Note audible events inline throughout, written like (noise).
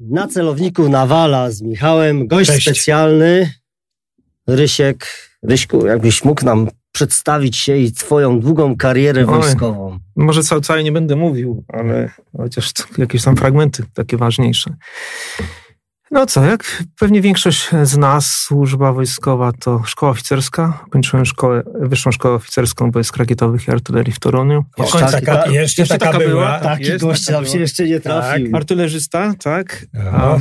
Na celowniku Nawala z Michałem, gość Cześć. specjalny, Rysiek. Ryśku, jakbyś mógł nam przedstawić się i twoją długą karierę Oj. wojskową. Może cał, całe nie będę mówił, ale chociaż jakieś tam fragmenty takie ważniejsze. No co, jak pewnie większość z nas, służba wojskowa to szkoła oficerska. Kończyłem szkołę, wyższą szkołę oficerską wojsk rakietowych i artylerii w Toruniu. Jeszcze Jeszcze taka- taka, jeszcze jeszcze taka, taka była. była, tak. Taki jest, gość nam się jeszcze nie trafił. Artylerzysta, tak. Aha. A,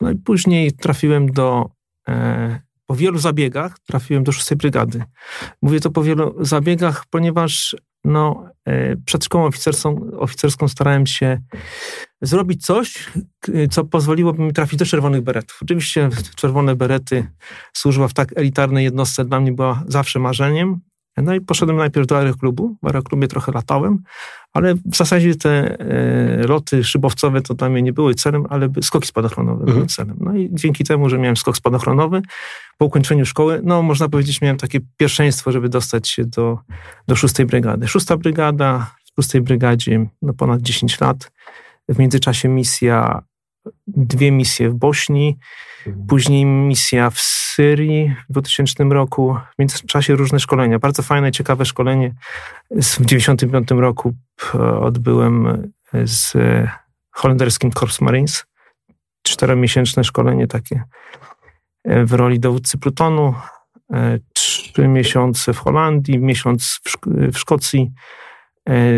no i później trafiłem do, e, po wielu zabiegach, trafiłem do szóstej brygady. Mówię to po wielu zabiegach, ponieważ no, przed szkołą oficerską, oficerską starałem się zrobić coś, co pozwoliłoby mi trafić do czerwonych beretów. Oczywiście czerwone berety, służba w tak elitarnej jednostce dla mnie była zawsze marzeniem. No i poszedłem najpierw do aeroklubu. W aeroklubie trochę latałem, ale w zasadzie te e, loty szybowcowe to dla mnie nie były celem, ale by- skoki spadochronowe były Mhm. celem. No i dzięki temu, że miałem skok spadochronowy, po ukończeniu szkoły, no można powiedzieć, miałem takie pierwszeństwo, żeby dostać się do, do szóstej brygady. Szósta brygada, w szóstej brygadzie no ponad 10 lat. W międzyczasie misja, dwie misje w Bośni, Później misja w Syrii w 2000 roku. W międzyczasie różne szkolenia. Bardzo fajne, ciekawe szkolenie. W 1995 roku p- odbyłem z e, holenderskim Corps Marines. Czteromiesięczne szkolenie takie e, w roli dowódcy plutonu. E, Trzy miesiące w Holandii, miesiąc w, Szk- w Szkocji e,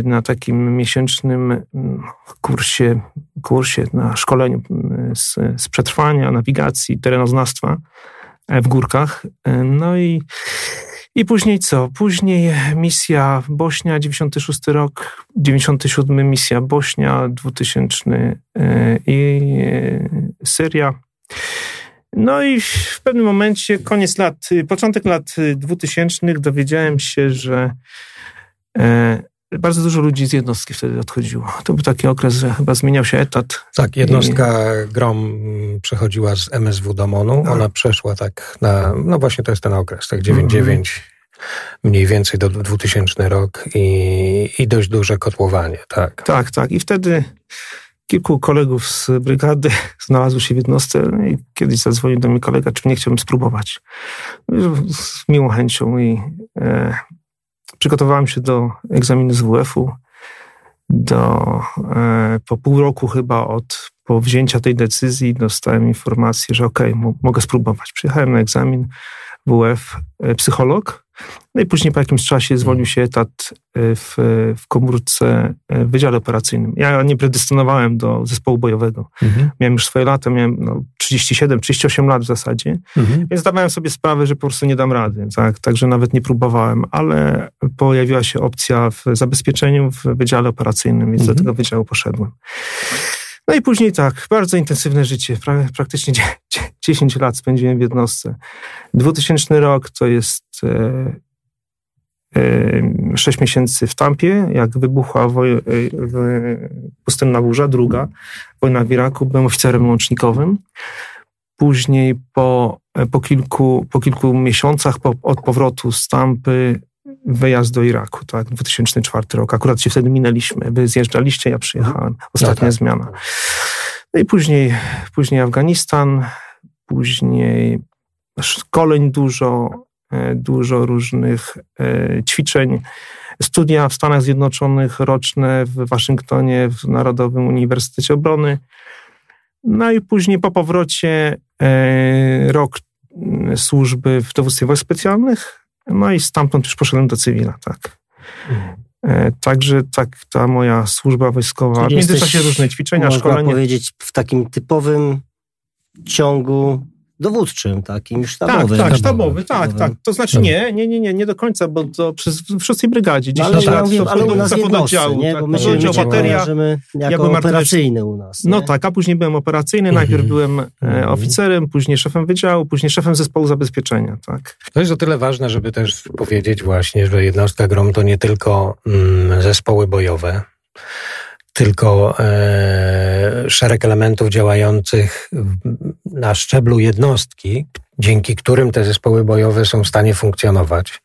na takim miesięcznym mm, kursie, kursie na szkoleniu mm, z, z przetrwania, nawigacji, terenoznawstwa e, w górkach. E, No i, i później co? Później misja Bośnia, 96 rok, 97 misja Bośnia, 2000 e, i e, Syria. No i w pewnym momencie, koniec lat, początek lat 2000 dowiedziałem się, że e, bardzo dużo ludzi z jednostki wtedy odchodziło. To był taki okres, że chyba zmieniał się etat. Tak, jednostka GROM mm, przechodziła z MSW do MONU. Ona przeszła tak na, no właśnie to jest ten okres, tak 99 mniej więcej do 2000 rok i, i dość duże kotłowanie, tak. Tak, tak. I wtedy kilku kolegów z brygady (laughs) znalazło się w jednostce no i kiedyś zadzwonił do mnie kolega, czy nie chciałbym spróbować. Z miłą chęcią i e, przygotowałem się do egzaminu z WF-u. Do, e, po pół roku chyba od po wzięcia tej decyzji dostałem informację, że mo- mogę spróbować. Przyjechałem na egzamin WF, e, psycholog, no i później po jakimś czasie zwolnił się etat e, w, w komórce e, w Wydziale Operacyjnym. Ja nie predystynowałem do zespołu bojowego. Miałem już swoje lata, miałem no, 37, 38 lat w zasadzie, Mhm. więc zdawałem sobie sprawę, że po prostu nie dam rady. Tak? Także nawet nie próbowałem, ale pojawiła się opcja w zabezpieczeniu w Wydziale Operacyjnym, więc Mhm. do tego wydziału poszedłem. No i później tak, bardzo intensywne życie. Pra, praktycznie dzie- dzie- 10 lat spędziłem w jednostce. 2000 rok to jest e, e, 6 miesięcy w Tampie, jak wybuchła woj- e, pustynna burza, druga wojna w Iraku. Byłem oficerem łącznikowym. Później po, po, kilku, po kilku miesiącach po, od powrotu z Tampy wyjazd do Iraku, tak, 2004 rok. Akurat się wtedy minęliśmy. Wy zjeżdżaliście, ja przyjechałem. Ostatnia tak. zmiana. No i później, później Afganistan, później szkoleń dużo, e, dużo różnych e, ćwiczeń, studia w Stanach Zjednoczonych roczne w Waszyngtonie, w Narodowym Uniwersytecie Obrony. No i później po powrocie e, rok służby w dowództwie wojsk specjalnych, no i stamtąd już poszedłem do cywila, tak. E, Także tak ta moja służba wojskowa, w międzyczasie różne ćwiczenia, Można szkolenia. powiedzieć w takim typowym ciągu dowódczym, takim Tak, sztabowym. tak, sztabowy, tak, Sztabowym. tak. To znaczy nie, nie, nie, nie, nie do końca, bo to przez, w szóstej brygadzie, No, 10 ale, lat, ja to ale u nas pododdziału, nie? tak, Bo my się, my bateria. jako byłem operacyjny u nas. No nie? tak, a później byłem operacyjny, Mhm. najpierw byłem e, Mhm. oficerem, później szefem wydziału, później szefem zespołu zabezpieczenia, tak. To jest o tyle ważne, żeby też powiedzieć właśnie, że jednostka GROM to nie tylko mm, zespoły bojowe, tylko e, szereg elementów działających na szczeblu jednostki, dzięki którym te zespoły bojowe są w stanie funkcjonować.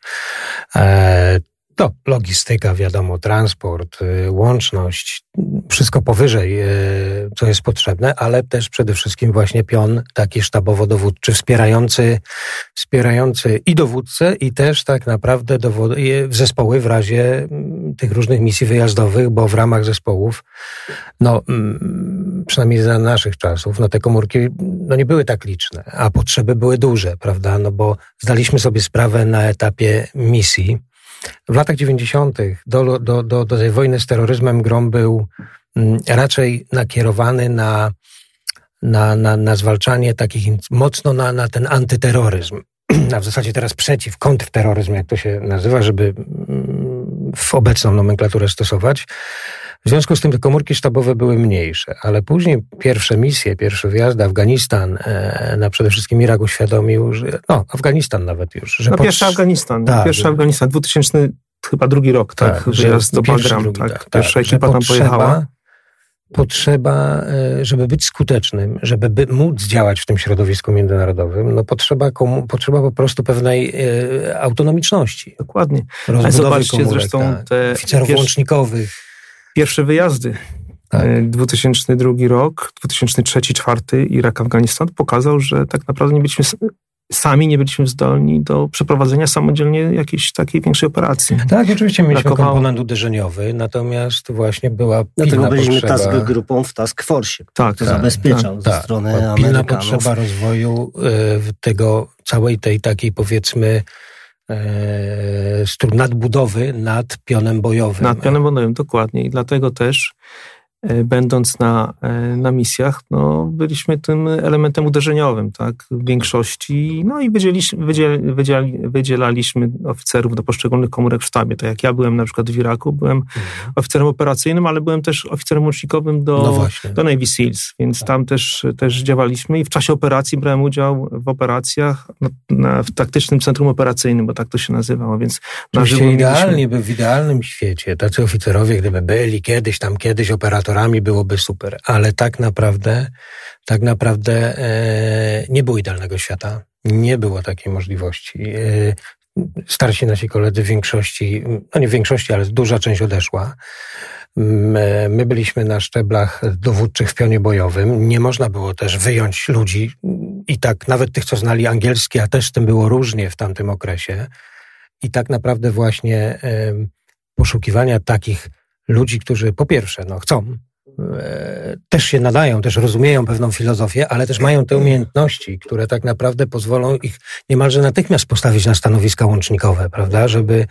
E, To logistyka, wiadomo, transport, y, łączność, wszystko powyżej, y, co jest potrzebne, ale też przede wszystkim właśnie pion taki sztabowo-dowódczy, wspierający, wspierający i dowódcę, i też tak naprawdę w zespoły w razie mm, tych różnych misji wyjazdowych, bo w ramach zespołów, no mm, przynajmniej za naszych czasów, no te komórki no nie były tak liczne, a potrzeby były duże, prawda? No bo zdaliśmy sobie sprawę na etapie misji, w latach 90. Do, do, do, do tej wojny z terroryzmem grom był mm, raczej nakierowany na, na, na, na zwalczanie takich mocno na, na ten antyterroryzm. (clears throat) A w zasadzie teraz przeciw, kontrterroryzm, jak to się nazywa, żeby mm, w obecną nomenklaturę stosować. W związku z tym te komórki sztabowe były mniejsze, ale później pierwsze misje, pierwsze wjazdy, Afganistan, e, na przede wszystkim Irak uświadomił, że, no, Afganistan nawet już. Że no, pierwszy Afganistan, tak, pierwszy że, Afganistan, 2000 chyba drugi rok, tak, tak wyjazd do Bagram, drugi, tak, tak, pierwsza ekipa tam pojechała. Potrzeba, e, żeby być skutecznym, żeby by móc działać w tym środowisku międzynarodowym, no potrzeba, komu, potrzeba po prostu pewnej e, autonomiczności. Dokładnie. Ale zobaczcie komórek, zresztą tak, te oficerów pierwszy... łącznikowych Pierwsze wyjazdy. Tak. 2002 e, rok, 2003-2004 Irak, Afganistan pokazał, że tak naprawdę nie byliśmy sami nie byliśmy zdolni do przeprowadzenia samodzielnie jakiejś takiej większej operacji. Tak, oczywiście mieliśmy Brakowało... komponent uderzeniowy, natomiast właśnie była Dlatego byliśmy potrzeba... task grupą w task force, tak, to tak, zabezpieczał tak, ze tak, strony pilna Amerykanów. potrzeba rozwoju y, tego całej tej takiej powiedzmy nadbudowy nad pionem bojowym. Nad pionem bojowym, dokładnie. I dlatego też E, będąc na, e, na misjach, no, byliśmy tym elementem uderzeniowym, tak, w większości, no i wydzieliśmy, wydziel, wydziel, wydzielaliśmy oficerów do poszczególnych komórek w sztabie, tak jak ja byłem na przykład w Iraku, byłem mhm. oficerem operacyjnym, ale byłem też oficerem łącznikowym do, no do Navy SEALs, więc tak. tam też, też działaliśmy. I w czasie operacji brałem udział w operacjach na, na, w taktycznym centrum operacyjnym, bo tak to się nazywało, więc na żywo idealnie, by w idealnym świecie. Tacy oficerowie, gdyby byli kiedyś tam, kiedyś operatorami byłoby super, ale tak naprawdę, tak naprawdę e, nie było idealnego świata. Nie było takiej możliwości. E, starsi nasi koledzy w większości, no nie w większości, ale duża część odeszła. My byliśmy na szczeblach dowódczych w pionie bojowym. Nie można było też wyjąć ludzi i tak nawet tych, co znali angielski, a też z tym było różnie w tamtym okresie. I tak naprawdę właśnie poszukiwania takich ludzi, którzy po pierwsze no, chcą, e, też się nadają, też rozumieją pewną filozofię, ale też mają te umiejętności, które tak naprawdę pozwolą ich niemalże natychmiast postawić na stanowiska łącznikowe, prawda, żeby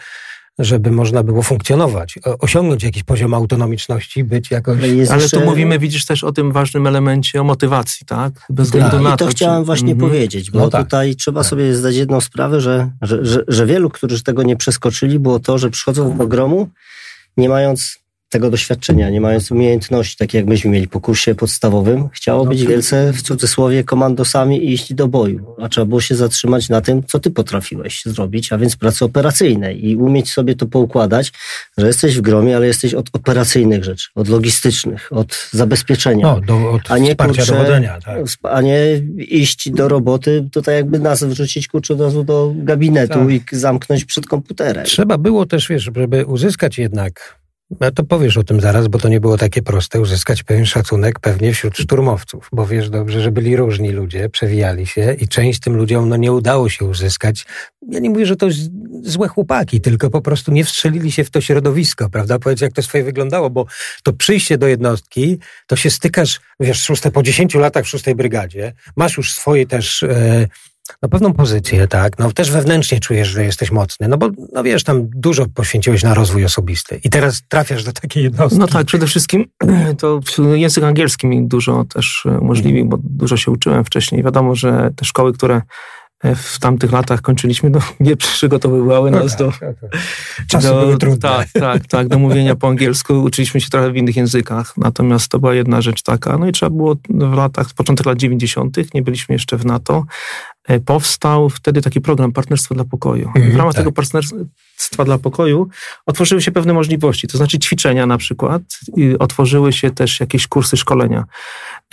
żeby można było funkcjonować, osiągnąć jakiś poziom autonomiczności, być jakoś... Ale, ale tu mówimy, widzisz, też o tym ważnym elemencie, o motywacji, tak? Bez względu tak, na i to. to chciałem czy... właśnie mm -hmm. powiedzieć, bo no tak. tutaj trzeba tak. sobie zdać jedną sprawę, że, że, że, że wielu, którzy tego nie przeskoczyli, było to, że przychodzą do gromu, nie mając tego doświadczenia, nie mając umiejętności, takie jak myśmy mieli po kursie podstawowym, chciało no, być wielce w cudzysłowie komandosami i iść do boju. A trzeba było się zatrzymać na tym, co ty potrafiłeś zrobić, a więc pracy operacyjnej i umieć sobie to poukładać, że jesteś w gromie, ale jesteś od operacyjnych rzeczy, od logistycznych, od zabezpieczenia. No, do, od a nie kurczę, dowodzenia, tak. A nie iść do roboty, to tak jakby nas wrzucić kurczę od razu do gabinetu tak. i zamknąć przed komputerem. Trzeba było też, wiesz, żeby uzyskać jednak no to powiesz o tym zaraz, bo to nie było takie proste uzyskać pewien szacunek pewnie wśród szturmowców, bo wiesz dobrze, że byli różni ludzie, przewijali się i część tym ludziom no, nie udało się uzyskać. Ja nie mówię, że to złe chłopaki, tylko po prostu nie wstrzelili się w to środowisko, prawda? Powiedz, jak to swoje wyglądało, bo to przyjście do jednostki, to się stykasz, wiesz, szóste, po 10 latach w szóstej brygadzie, masz już swoje też... E, na pewną pozycję, tak. No też wewnętrznie czujesz, że jesteś mocny, no bo no wiesz, tam dużo poświęciłeś na rozwój osobisty i teraz trafiasz do takiej jednostki. No tak, przede wszystkim (clears throat) to język angielski mi dużo też umożliwił, bo dużo się uczyłem wcześniej. Wiadomo, że te szkoły, które w tamtych latach kończyliśmy, no, (laughs) nie przygotowywały nas no tak, do... Tak, tak. Czasy do, były trudne. Tak, tak, tak, do mówienia po angielsku. Uczyliśmy się trochę w innych językach, natomiast to była jedna rzecz taka. No i trzeba było w latach, w początek lat 90., nie byliśmy jeszcze w NATO, e, powstał wtedy taki program Partnerstwo dla Pokoju. Mm, w ramach tak. tego Partnerstwa dla Pokoju otworzyły się pewne możliwości, to znaczy ćwiczenia na przykład, i otworzyły się też jakieś kursy szkolenia.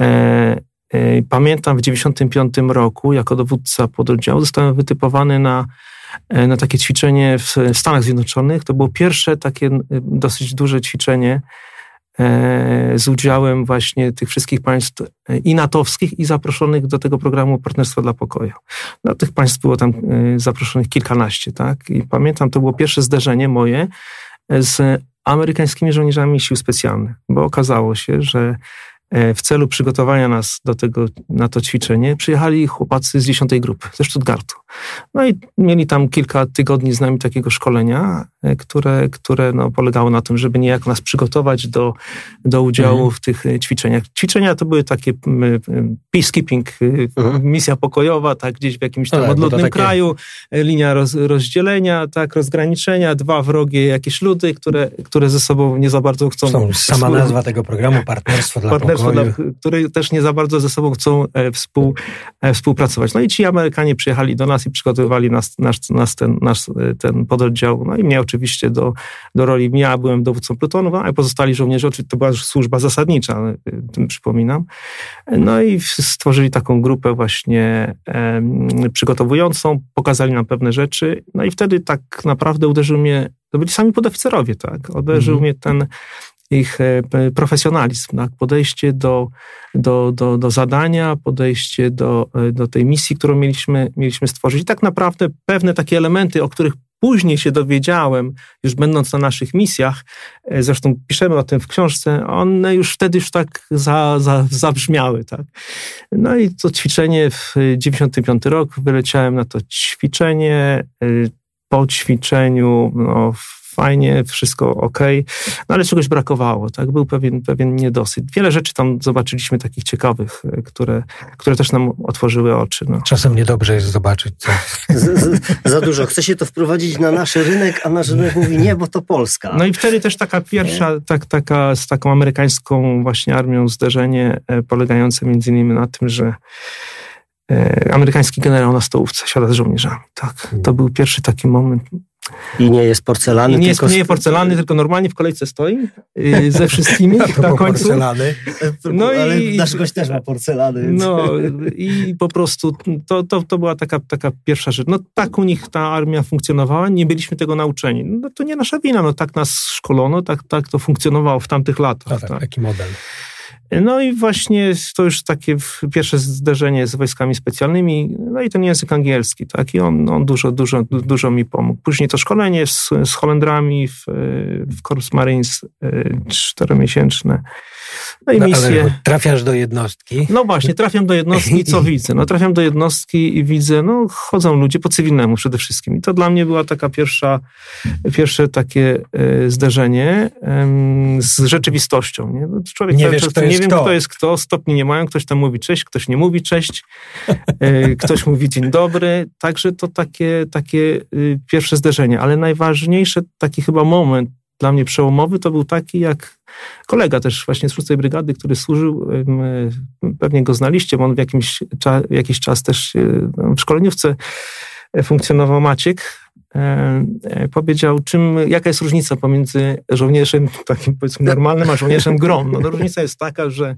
E, E, pamiętam w 1995 roku, jako dowódca pododdziału, zostałem wytypowany na na takie ćwiczenie w Stanach Zjednoczonych. To było pierwsze takie dosyć duże ćwiczenie z udziałem właśnie tych wszystkich państw i natowskich, i zaproszonych do tego programu Partnerstwa dla Pokoju. No, tych państw było tam zaproszonych kilkanaście, tak? I pamiętam, to było pierwsze zderzenie moje z amerykańskimi żołnierzami sił specjalnych, bo okazało się, że e, w celu przygotowania nas do tego, na to ćwiczenie przyjechali chłopacy z 10 grupy, ze Stuttgartu. No i mieli tam kilka tygodni z nami takiego szkolenia, e, które, które no, polegało na tym, żeby niejako nas przygotować do, do udziału mhm. w tych e, ćwiczeniach. Ćwiczenia to były takie peacekeeping, mhm. misja pokojowa, tak, gdzieś w jakimś tam tak, odludnym takie... kraju, linia roz, rozdzielenia, tak, rozgraniczenia, dwa wrogie jakieś ludy, które, które ze sobą nie za bardzo chcą... Są, sama nazwa tego programu, Partnerstwo dla Partnerstwo Które też nie za bardzo ze sobą chcą współ, współpracować. No i ci Amerykanie przyjechali do nas i przygotowywali nas, nas, nas ten, nasz, ten pododdział. No i mnie oczywiście do, do roli, ja byłem dowódcą plutonu, a pozostali żołnierze, to była służba zasadnicza, tym przypominam. No i stworzyli taką grupę właśnie przygotowującą, pokazali nam pewne rzeczy, no i wtedy tak naprawdę uderzył mnie, to byli sami podoficerowie, tak, uderzył mhm. mnie ten ich e, profesjonalizm, tak? podejście do, do, do, do zadania, podejście do, e, do tej misji, którą mieliśmy, mieliśmy stworzyć. I tak naprawdę pewne takie elementy, o których później się dowiedziałem, już będąc na naszych misjach, e, zresztą piszemy o tym w książce, one już wtedy już tak za, za, zabrzmiały. Tak? No i to ćwiczenie w 95 rok, wyleciałem na to ćwiczenie, po ćwiczeniu no, fajnie, wszystko ok, no ale czegoś brakowało, tak? Był pewien, pewien niedosyt. Wiele rzeczy tam zobaczyliśmy takich ciekawych, e, które, które też nam otworzyły oczy. No. Czasem niedobrze jest zobaczyć coś. za dużo. Chce się to wprowadzić na nasz rynek, a nasz rynek mówi nie, bo to Polska. No i wtedy też taka pierwsza, tak, taka z taką amerykańską właśnie armią zderzenie e, polegające między innymi na tym, że e, amerykański generał na stołówce siada z żołnierzami. Tak, to był pierwszy taki moment. I nie jest porcelany. I nie, tylko... jest, porcelany, tylko normalnie w kolejce stoi yy, ze wszystkimi (laughs) na końcu. Porcelany. No Ale i, nasz gość też ma porcelany. No i po prostu to, to, to była taka, taka pierwsza rzecz. No tak u nich ta armia funkcjonowała, nie byliśmy tego nauczeni. No to nie nasza wina, no tak nas szkolono, tak, tak to funkcjonowało w tamtych latach. No tak, tak. Taki model. No i właśnie to już takie pierwsze zderzenie z wojskami specjalnymi, no i ten język angielski, tak, i on, on dużo, dużo, dużo mi pomógł. Później to szkolenie z, z Holendrami w, w Corps Marines e, czteromiesięczne. No i no, trafiasz do jednostki. No właśnie, trafiam do jednostki, co (laughs) widzę? No trafiam do jednostki i widzę, no chodzą ludzie po cywilnemu przede wszystkim. I to dla mnie była taka pierwsza, pierwsze takie e, zderzenie z rzeczywistością. Nie? No, człowiek nie, wiesz, nie wiem, kto. kto jest kto, stopni nie mają, ktoś tam mówi cześć, ktoś nie mówi cześć, e, (laughs) ktoś mówi dzień dobry. Także to takie, takie y, pierwsze zderzenie. Ale najważniejszy taki chyba moment dla mnie przełomowy to był taki, jak kolega też właśnie z 6 Brygady, który służył, pewnie go znaliście, bo on w jakimś jakiś czas też w szkoleniówce funkcjonował Maciek, e, e, powiedział, czym, jaka jest różnica pomiędzy żołnierzem takim powiedzmy normalnym, a żołnierzem grom. No, no różnica jest taka, że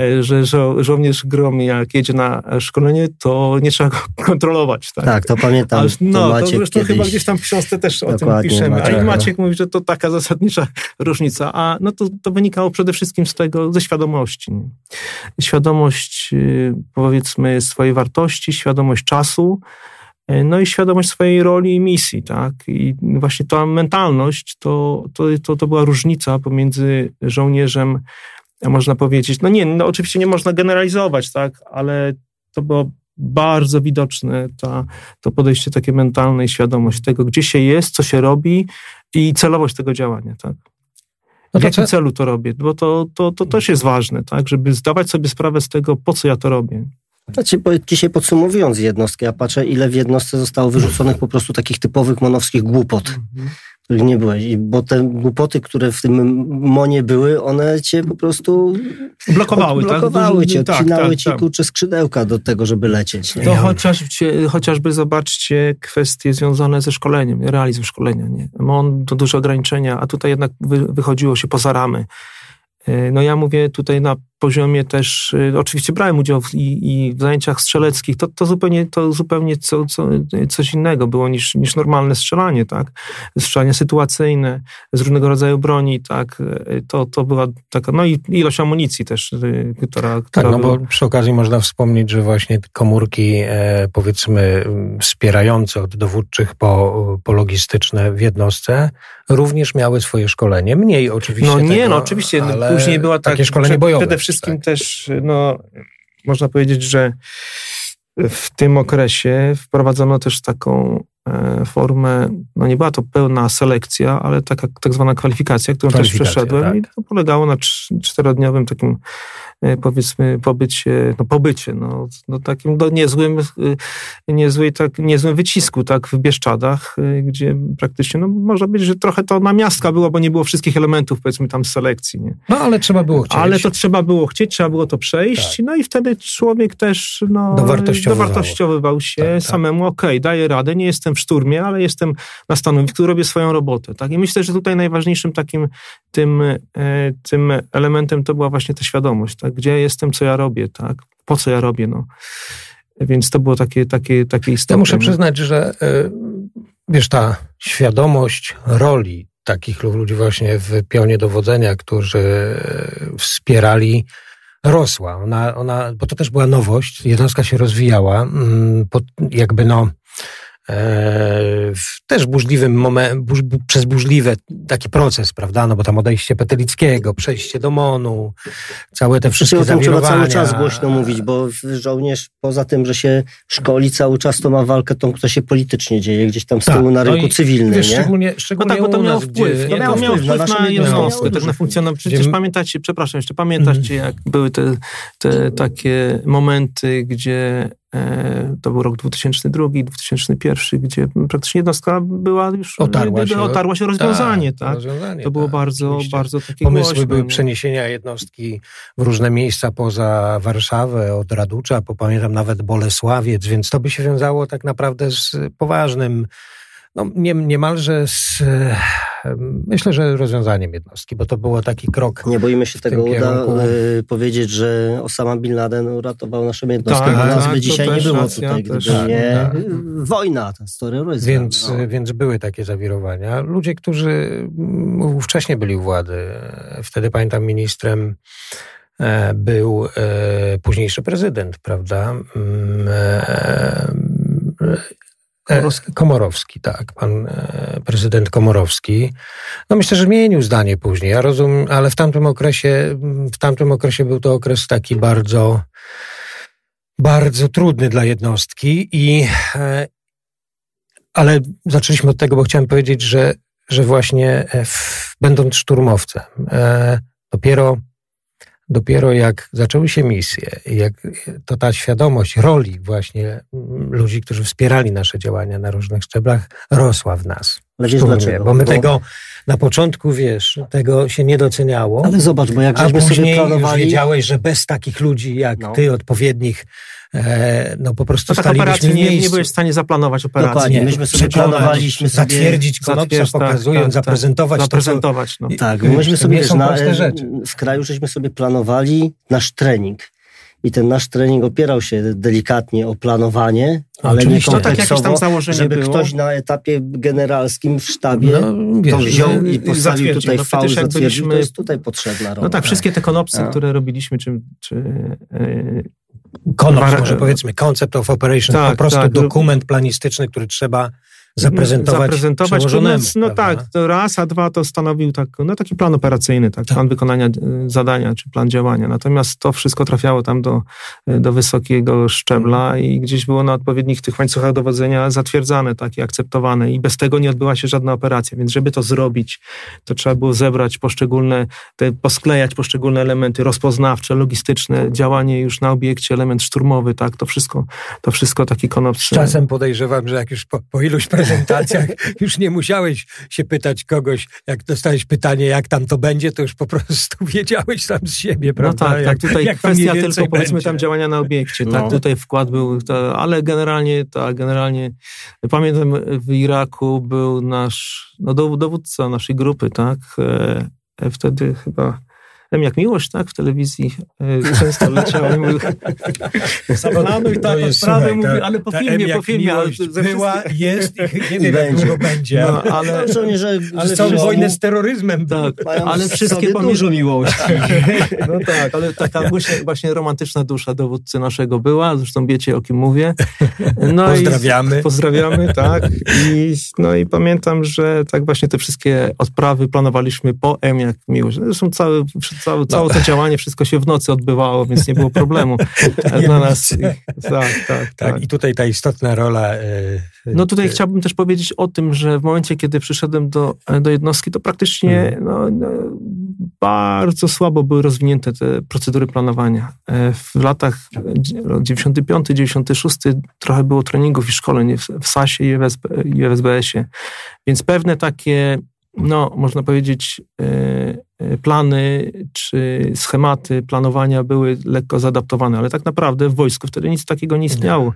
E, że żo żołnierz gromi, jak jedzie na szkolenie, to nie trzeba go (laughs) kontrolować. Tak, tak to pamiętam. Ale, no, to, to zresztą chyba gdzieś tam w książce też o tym piszemy. Maciek, a i Maciek no. mówi, że to taka zasadnicza (laughs) różnica. A no to, to wynikało przede wszystkim z tego, ze świadomości. Świadomość, y, powiedzmy, swojej wartości, świadomość czasu, no i świadomość swojej roli i misji, tak? I właśnie ta mentalność to, to, to, to była różnica pomiędzy żołnierzem można powiedzieć. No nie, no oczywiście nie można generalizować, tak, ale to było bardzo widoczne ta, to podejście takie mentalne i świadomość tego, gdzie się jest, co się robi i celowość tego działania, tak. No w jakim co? celu to robię? Bo to, to, to też jest ważne, tak, żeby zdawać sobie sprawę z tego, po co ja to robię. Znaczy, dzisiaj podsumowując jednostki, ja patrzę, ile w jednostce zostało wyrzuconych po prostu takich typowych monowskich głupot. Mhm których nie byłeś. Bo te głupoty, które w tym monie były, one cię po prostu blokowały, blokowały tak? cię, odcinały tak, ci tak, kurczę skrzydełka do tego, żeby lecieć. Nie? To chociaż, chociażby zobaczcie kwestie związane ze szkoleniem, realizm szkolenia. Nie? MON to duże ograniczenia, a tutaj jednak wychodziło się poza ramy. E, no ja mówię tutaj na poziomie też, y, oczywiście brałem udział w, i, i w zajęciach strzeleckich, to, to zupełnie, to zupełnie co, co, coś innego było niż, niż normalne strzelanie, tak? Strzelanie sytuacyjne, z różnego rodzaju broni, tak? To, to była taka, no i ilość amunicji też, y, która... która tak, no była... bo przy okazji można wspomnieć, że właśnie komórki e, powiedzmy wspierające od dowódczych po, po logistyczne w jednostce również miały swoje szkolenie. Mniej oczywiście No nie, tego, no oczywiście, później była tak, takie szkolenie bojowe. Wszystkim tak. też, no, można powiedzieć, że w tym okresie wprowadzono też taką formę, no nie była to pełna selekcja, ale taka tak zwana kwalifikacja, którą też przeszedłem tak. i to polegało na czterodniowym takim E, powiedzmy pobycie, no pobycie, no, no takim no, niezłym, e, niezły, tak, niezłym wycisku, tak, w Bieszczadach, e, gdzie praktycznie, no można powiedzieć, że trochę to namiastka była, bo nie było wszystkich elementów, powiedzmy tam z selekcji, nie? No, ale trzeba było chcieć. Ale to trzeba było chcieć, trzeba było to przejść, tak. no i wtedy człowiek też, no, dowartościowywał, dowartościowywał się tak, tak. samemu, okej, okay, daję radę, nie jestem w szturmie, ale jestem na stanowisku, robię swoją robotę, tak? I myślę, że tutaj najważniejszym takim tym, tym elementem to była właśnie ta świadomość, tak? gdzie jestem, co ja robię, tak? Po co ja robię, no. Więc to było takie, takie, takie istotne. Ja muszę przyznać, że y, wiesz, ta świadomość roli takich ludzi właśnie w pionie dowodzenia, którzy y, wspierali, rosła. Ona, ona, bo to też była nowość, jednostka się rozwijała, mm, jakby no E, też burzliwym moment, burz, przez burzliwy taki proces, prawda, no bo tam odejście Petelickiego, przejście do MONU, całe te wszystkie znaczy, zawirowania. Trzeba cały czas głośno mówić, bo żołnierz poza tym, że się szkoli cały czas, to ma walkę tą, która się politycznie dzieje gdzieś tam z tyłu tak, na no rynku no cywilnym, wiesz, nie? Szczególnie, szczególnie no tak, bo to miało wpływ, nie? To miało wpływ, wpływ na, na jednostkę, tak na funkcjonowanie. Przecież gdzie... pamiętacie, przepraszam, jeszcze pamiętacie, mm. jak były te, te takie momenty, gdzie to był rok 2002, 2001, gdzie praktycznie jednostka była już otarła się, otarła się rozwiązanie. Tak, tak? Rozwiązanie, to było tak, bardzo, oczywiście. bardzo takie Pomysły głośne, były przeniesienia jednostki w różne miejsca poza Warszawę, od Raducza, po pamiętam nawet Bolesławiec, więc to by się wiązało tak naprawdę z poważnym no, nie, niemalże z, myślę, że rozwiązaniem jednostki, bo to było taki krok. Nie boimy się tego uda y, powiedzieć, że Osama Bin Laden uratował naszą jednostkę, tak, bo nas tak, by dzisiaj nie było racja, tutaj, gdyby też, nie tak. wojna z terroryzmem. Więc, no. więc były takie zawirowania. Ludzie, którzy mm, wcześniej byli u władzy, wtedy pamiętam ministrem e, był e, późniejszy prezydent, prawda? Komorowski. Komorowski, tak, pan e, prezydent Komorowski. No myślę, że zmienił zdanie później. Ja rozumiem, ale w tamtym okresie, w tamtym okresie był to okres taki bardzo, bardzo trudny dla jednostki i, e, ale zaczęliśmy od tego, bo chciałem powiedzieć, że, że właśnie e, w, będąc szturmowcem, dopiero dopiero jak zaczęły się misje, jak to ta świadomość roli właśnie ludzi, którzy wspierali nasze działania na różnych szczeblach, rosła w nas. Ale wiesz dlaczego? Bo my bo... tego na początku, wiesz, tego się nie doceniało. Ale zobacz, bo jak żeśmy sobie planowali... wiedziałeś, że bez takich ludzi jak no. ty, odpowiednich no po prostu no tak operacji nie, nie byłeś w stanie zaplanować operacji. Dokładnie, myśmy sobie planowaliśmy sobie... Zatwierdzić konopca, tak, pokazując, tak, zaprezentować. Tak, zaprezentować, no. Tak, myśmy sobie, wiesz, na, w kraju żeśmy sobie planowali nasz trening. I ten nasz trening opierał się delikatnie o planowanie, ale Oczywiście. nie kompleksowo, no tak żeby było. ktoś na etapie generalskim w sztabie no, wiesz, to wziął i postawił tutaj no, faul, zatwierdził, byliśmy... to jest tutaj potrzebna rola. No tak, wszystkie te konopsy, no. które robiliśmy, czy, czy yy, Konops, może powiedzmy, concept of operation, tak, po prostu tak. dokument planistyczny, który trzeba zaprezentować, zaprezentować No tak, raz, a dwa to stanowił tak, no taki plan operacyjny, tak, tak. plan wykonania e, zadania, czy plan działania. Natomiast to wszystko trafiało tam do, e, do wysokiego szczebla i gdzieś było na odpowiednich tych łańcuchach dowodzenia zatwierdzane, tak, i akceptowane i bez tego nie odbyła się żadna operacja, więc żeby to zrobić, to trzeba było zebrać poszczególne, te, posklejać poszczególne elementy rozpoznawcze, logistyczne, działanie już na obiekcie, element szturmowy, tak, to wszystko, to wszystko taki konops. Czasem podejrzewam, że jak już po, po iluś prezentacjach (laughs) już nie musiałeś się pytać kogoś, jak dostałeś pytanie, jak tam to będzie, to już po prostu (laughs) wiedziałeś sam z siebie, no prawda? No tak, tak. Tutaj jak kwestia tylko powiedzmy tam działania na obiekcie, tak? no. tak? Tutaj wkład był, to, ale generalnie, tak, generalnie pamiętam w Iraku był nasz, no dowódca naszej grupy, tak? E, e, wtedy chyba Jak miłość, tak? W telewizji e, często leciały. Zaplanuj tak, sprawę, mówię, ale po filmie, po filmie. Ale była, jest i nie (laughs) wiem, jak długo będzie. No, ale, ale, ale całą wojnę z terroryzmem. Tak, ale wszystkie dużo miłości. (laughs) No tak, ale taka właśnie, właśnie romantyczna dusza dowódcy naszego była, zresztą wiecie o kim mówię. No pozdrawiamy. I, pozdrawiamy, tak. I, no i pamiętam, że tak właśnie te wszystkie odprawy planowaliśmy po M jak miłość. Zresztą całe, całe, no. to działanie, wszystko się w nocy odbywało, więc nie było problemu (laughs) dla nas. Tak, tak, tak, tak. I tutaj ta istotna rola. Yy, no tutaj yy. chciałbym też powiedzieć o tym, że w momencie, kiedy przyszedłem do, do jednostki, to praktycznie hmm. no, no, bardzo słabo były rozwinięte te procedury planowania. E, w latach 95, 96 trochę było treningów i szkoleń w SAS-ie i w SBS-ie, więc pewne takie, no można powiedzieć, e, E, plany czy schematy planowania były lekko zaadaptowane, ale tak naprawdę w wojsku wtedy nic takiego nie istniało.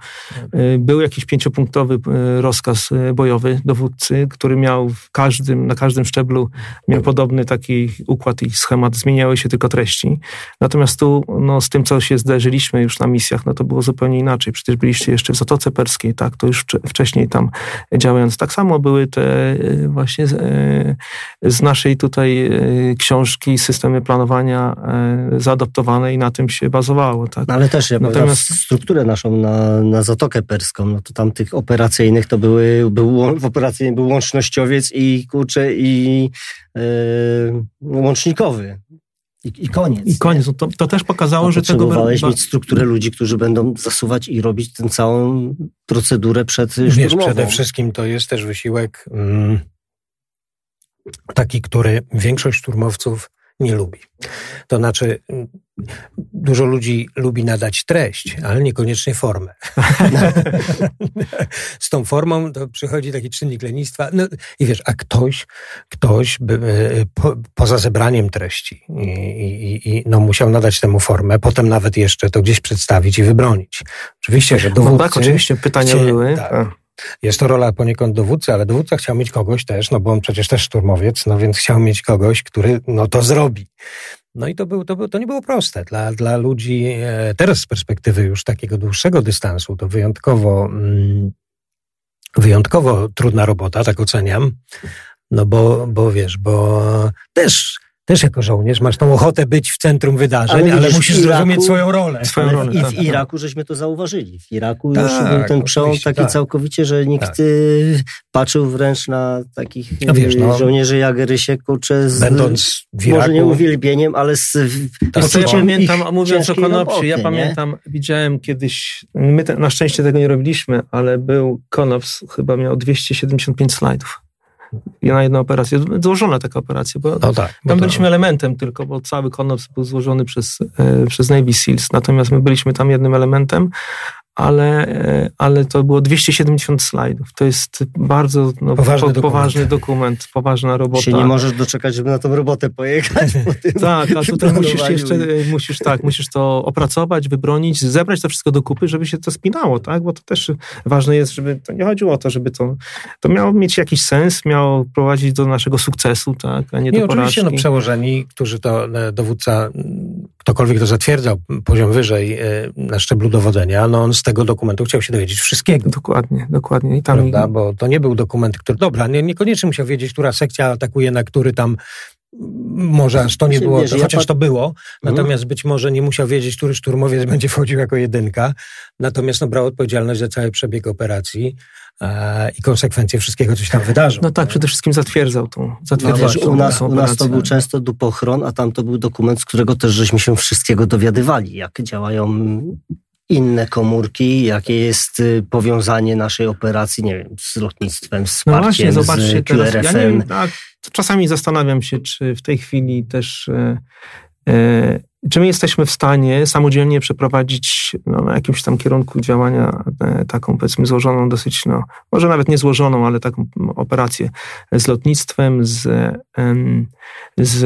E, był jakiś pięciopunktowy e, rozkaz bojowy dowódcy, który miał w każdym, na każdym szczeblu miał podobny taki układ i schemat, zmieniały się tylko treści. Natomiast tu no, z tym, co się zdarzyliśmy już na misjach, no to było zupełnie inaczej. Przecież byliście jeszcze w Zatoce Perskiej, tak, to już wcześniej tam działając. Tak samo były te właśnie z, z naszej tutaj książki książki, systemy planowania e, zaadoptowane i na tym się bazowało. Tak? No ale też ja Natomiast strukturę naszą na, na Zatokę Perską, no to tam tych operacyjnych to były, był, w operacyjnym był łącznościowiec i kurczę i yy, łącznikowy. I, I, koniec. I koniec. No to, to też pokazało, A że tego... Potrzebowałeś mieć strukturę ludzi, którzy będą zasuwać i robić tę całą procedurę przed Wiesz, szturmową. przede wszystkim to jest też wysiłek... Mm taki, który większość szturmowców nie lubi. To znaczy, dużo ludzi lubi nadać treść, ale niekoniecznie formę. (laughs) Z tą formą to przychodzi taki czynnik lenistwa. No, I wiesz, a ktoś, ktoś by, e, po, poza zebraniem treści i, i, i, no, musiał nadać temu formę, potem nawet jeszcze to gdzieś przedstawić i wybronić. Oczywiście, że dowódcy... No tak, oczywiście pytania były. Tak, jest to rola poniekąd dowódcy, ale dowódca chciał mieć kogoś też, no bo on przecież też szturmowiec, no więc chciał mieć kogoś, który no to zrobi. No i to, był, to, był, to nie było proste. Dla, dla ludzi e, teraz z perspektywy już takiego dłuższego dystansu to wyjątkowo, mm, wyjątkowo trudna robota, tak oceniam. No bo, bo wiesz, bo też też jako żołnierz masz tą ochotę być w centrum wydarzeń, ale, ale musisz Iraku, zrozumieć swoją rolę. Swoją rolę I w tak, tak. Iraku żeśmy to zauważyli. W Iraku tak, już był ten przełom taki tak. całkowicie, że nikt tak. Y, patrzył wręcz na takich no wiesz, no, żołnierzy jak Rysie, kurczę, z, Będąc w Iraku, może nie uwielbieniem, ale z tak, to ja pamiętam, mówiąc o konopsie, ja pamiętam, nie? widziałem kiedyś, my te, na szczęście tego nie robiliśmy, ale był konops, chyba miał 275 slajdów na jedną operację. Złożona taka operacja, bo no tak, tam byliśmy elementem tylko, bo cały konops był złożony przez, e, przez Navy Seals, natomiast my byliśmy tam jednym elementem, ale, e, ale to było 270 slajdów. To jest bardzo no, poważny, po, dokument. poważny dokument, poważna robota. Się nie możesz doczekać, żeby na tą robotę pojechać. (laughs) tak, a tutaj musisz jeszcze, musisz tak, musisz to opracować, wybronić, zebrać to wszystko do kupy, żeby się to spinało, tak? Bo to też ważne jest, żeby to nie chodziło o to, żeby to, to miało mieć jakiś sens, miało prowadzić do naszego sukcesu, tak? A nie, nie do oczywiście, no przełożeni, którzy to e, dowódca, ktokolwiek to zatwierdzał poziom wyżej e, na szczeblu dowodzenia, no on z tego dokumentu chciał się dowiedzieć wszystkiego. Dokładnie, dokładnie. I tam... Prawda? Bo to nie był dokument, który... Dobra, nie, niekoniecznie musiał wiedzieć, która sekcja atakuje na który tam może aż to nie było, wiesz, chociaż to było, mhm. natomiast być może nie musiał wiedzieć, który szturmowiec (laughs) będzie wchodził jako jedynka, natomiast no, brał odpowiedzialność za cały przebieg operacji e, i konsekwencje wszystkiego, co się tam wydarzyło. No tak, przede wszystkim zatwierdzał tą, zatwierdzał no, wiesz, u, nas, u nas to był często dupochron, a tam to był dokument, z którego też żeśmy się wszystkiego dowiadywali, jak działają inne komórki, jakie jest y, powiązanie naszej operacji, nie wiem, z lotnictwem, z no właśnie, zobaczcie z. Teraz, ja tak, czasami zastanawiam się, czy w tej chwili też e, e, czy my jesteśmy w stanie samodzielnie przeprowadzić no, na jakimś tam kierunku działania e, taką, powiedzmy, złożoną dosyć, no, może nawet nie złożoną, ale taką operację z lotnictwem, z, z,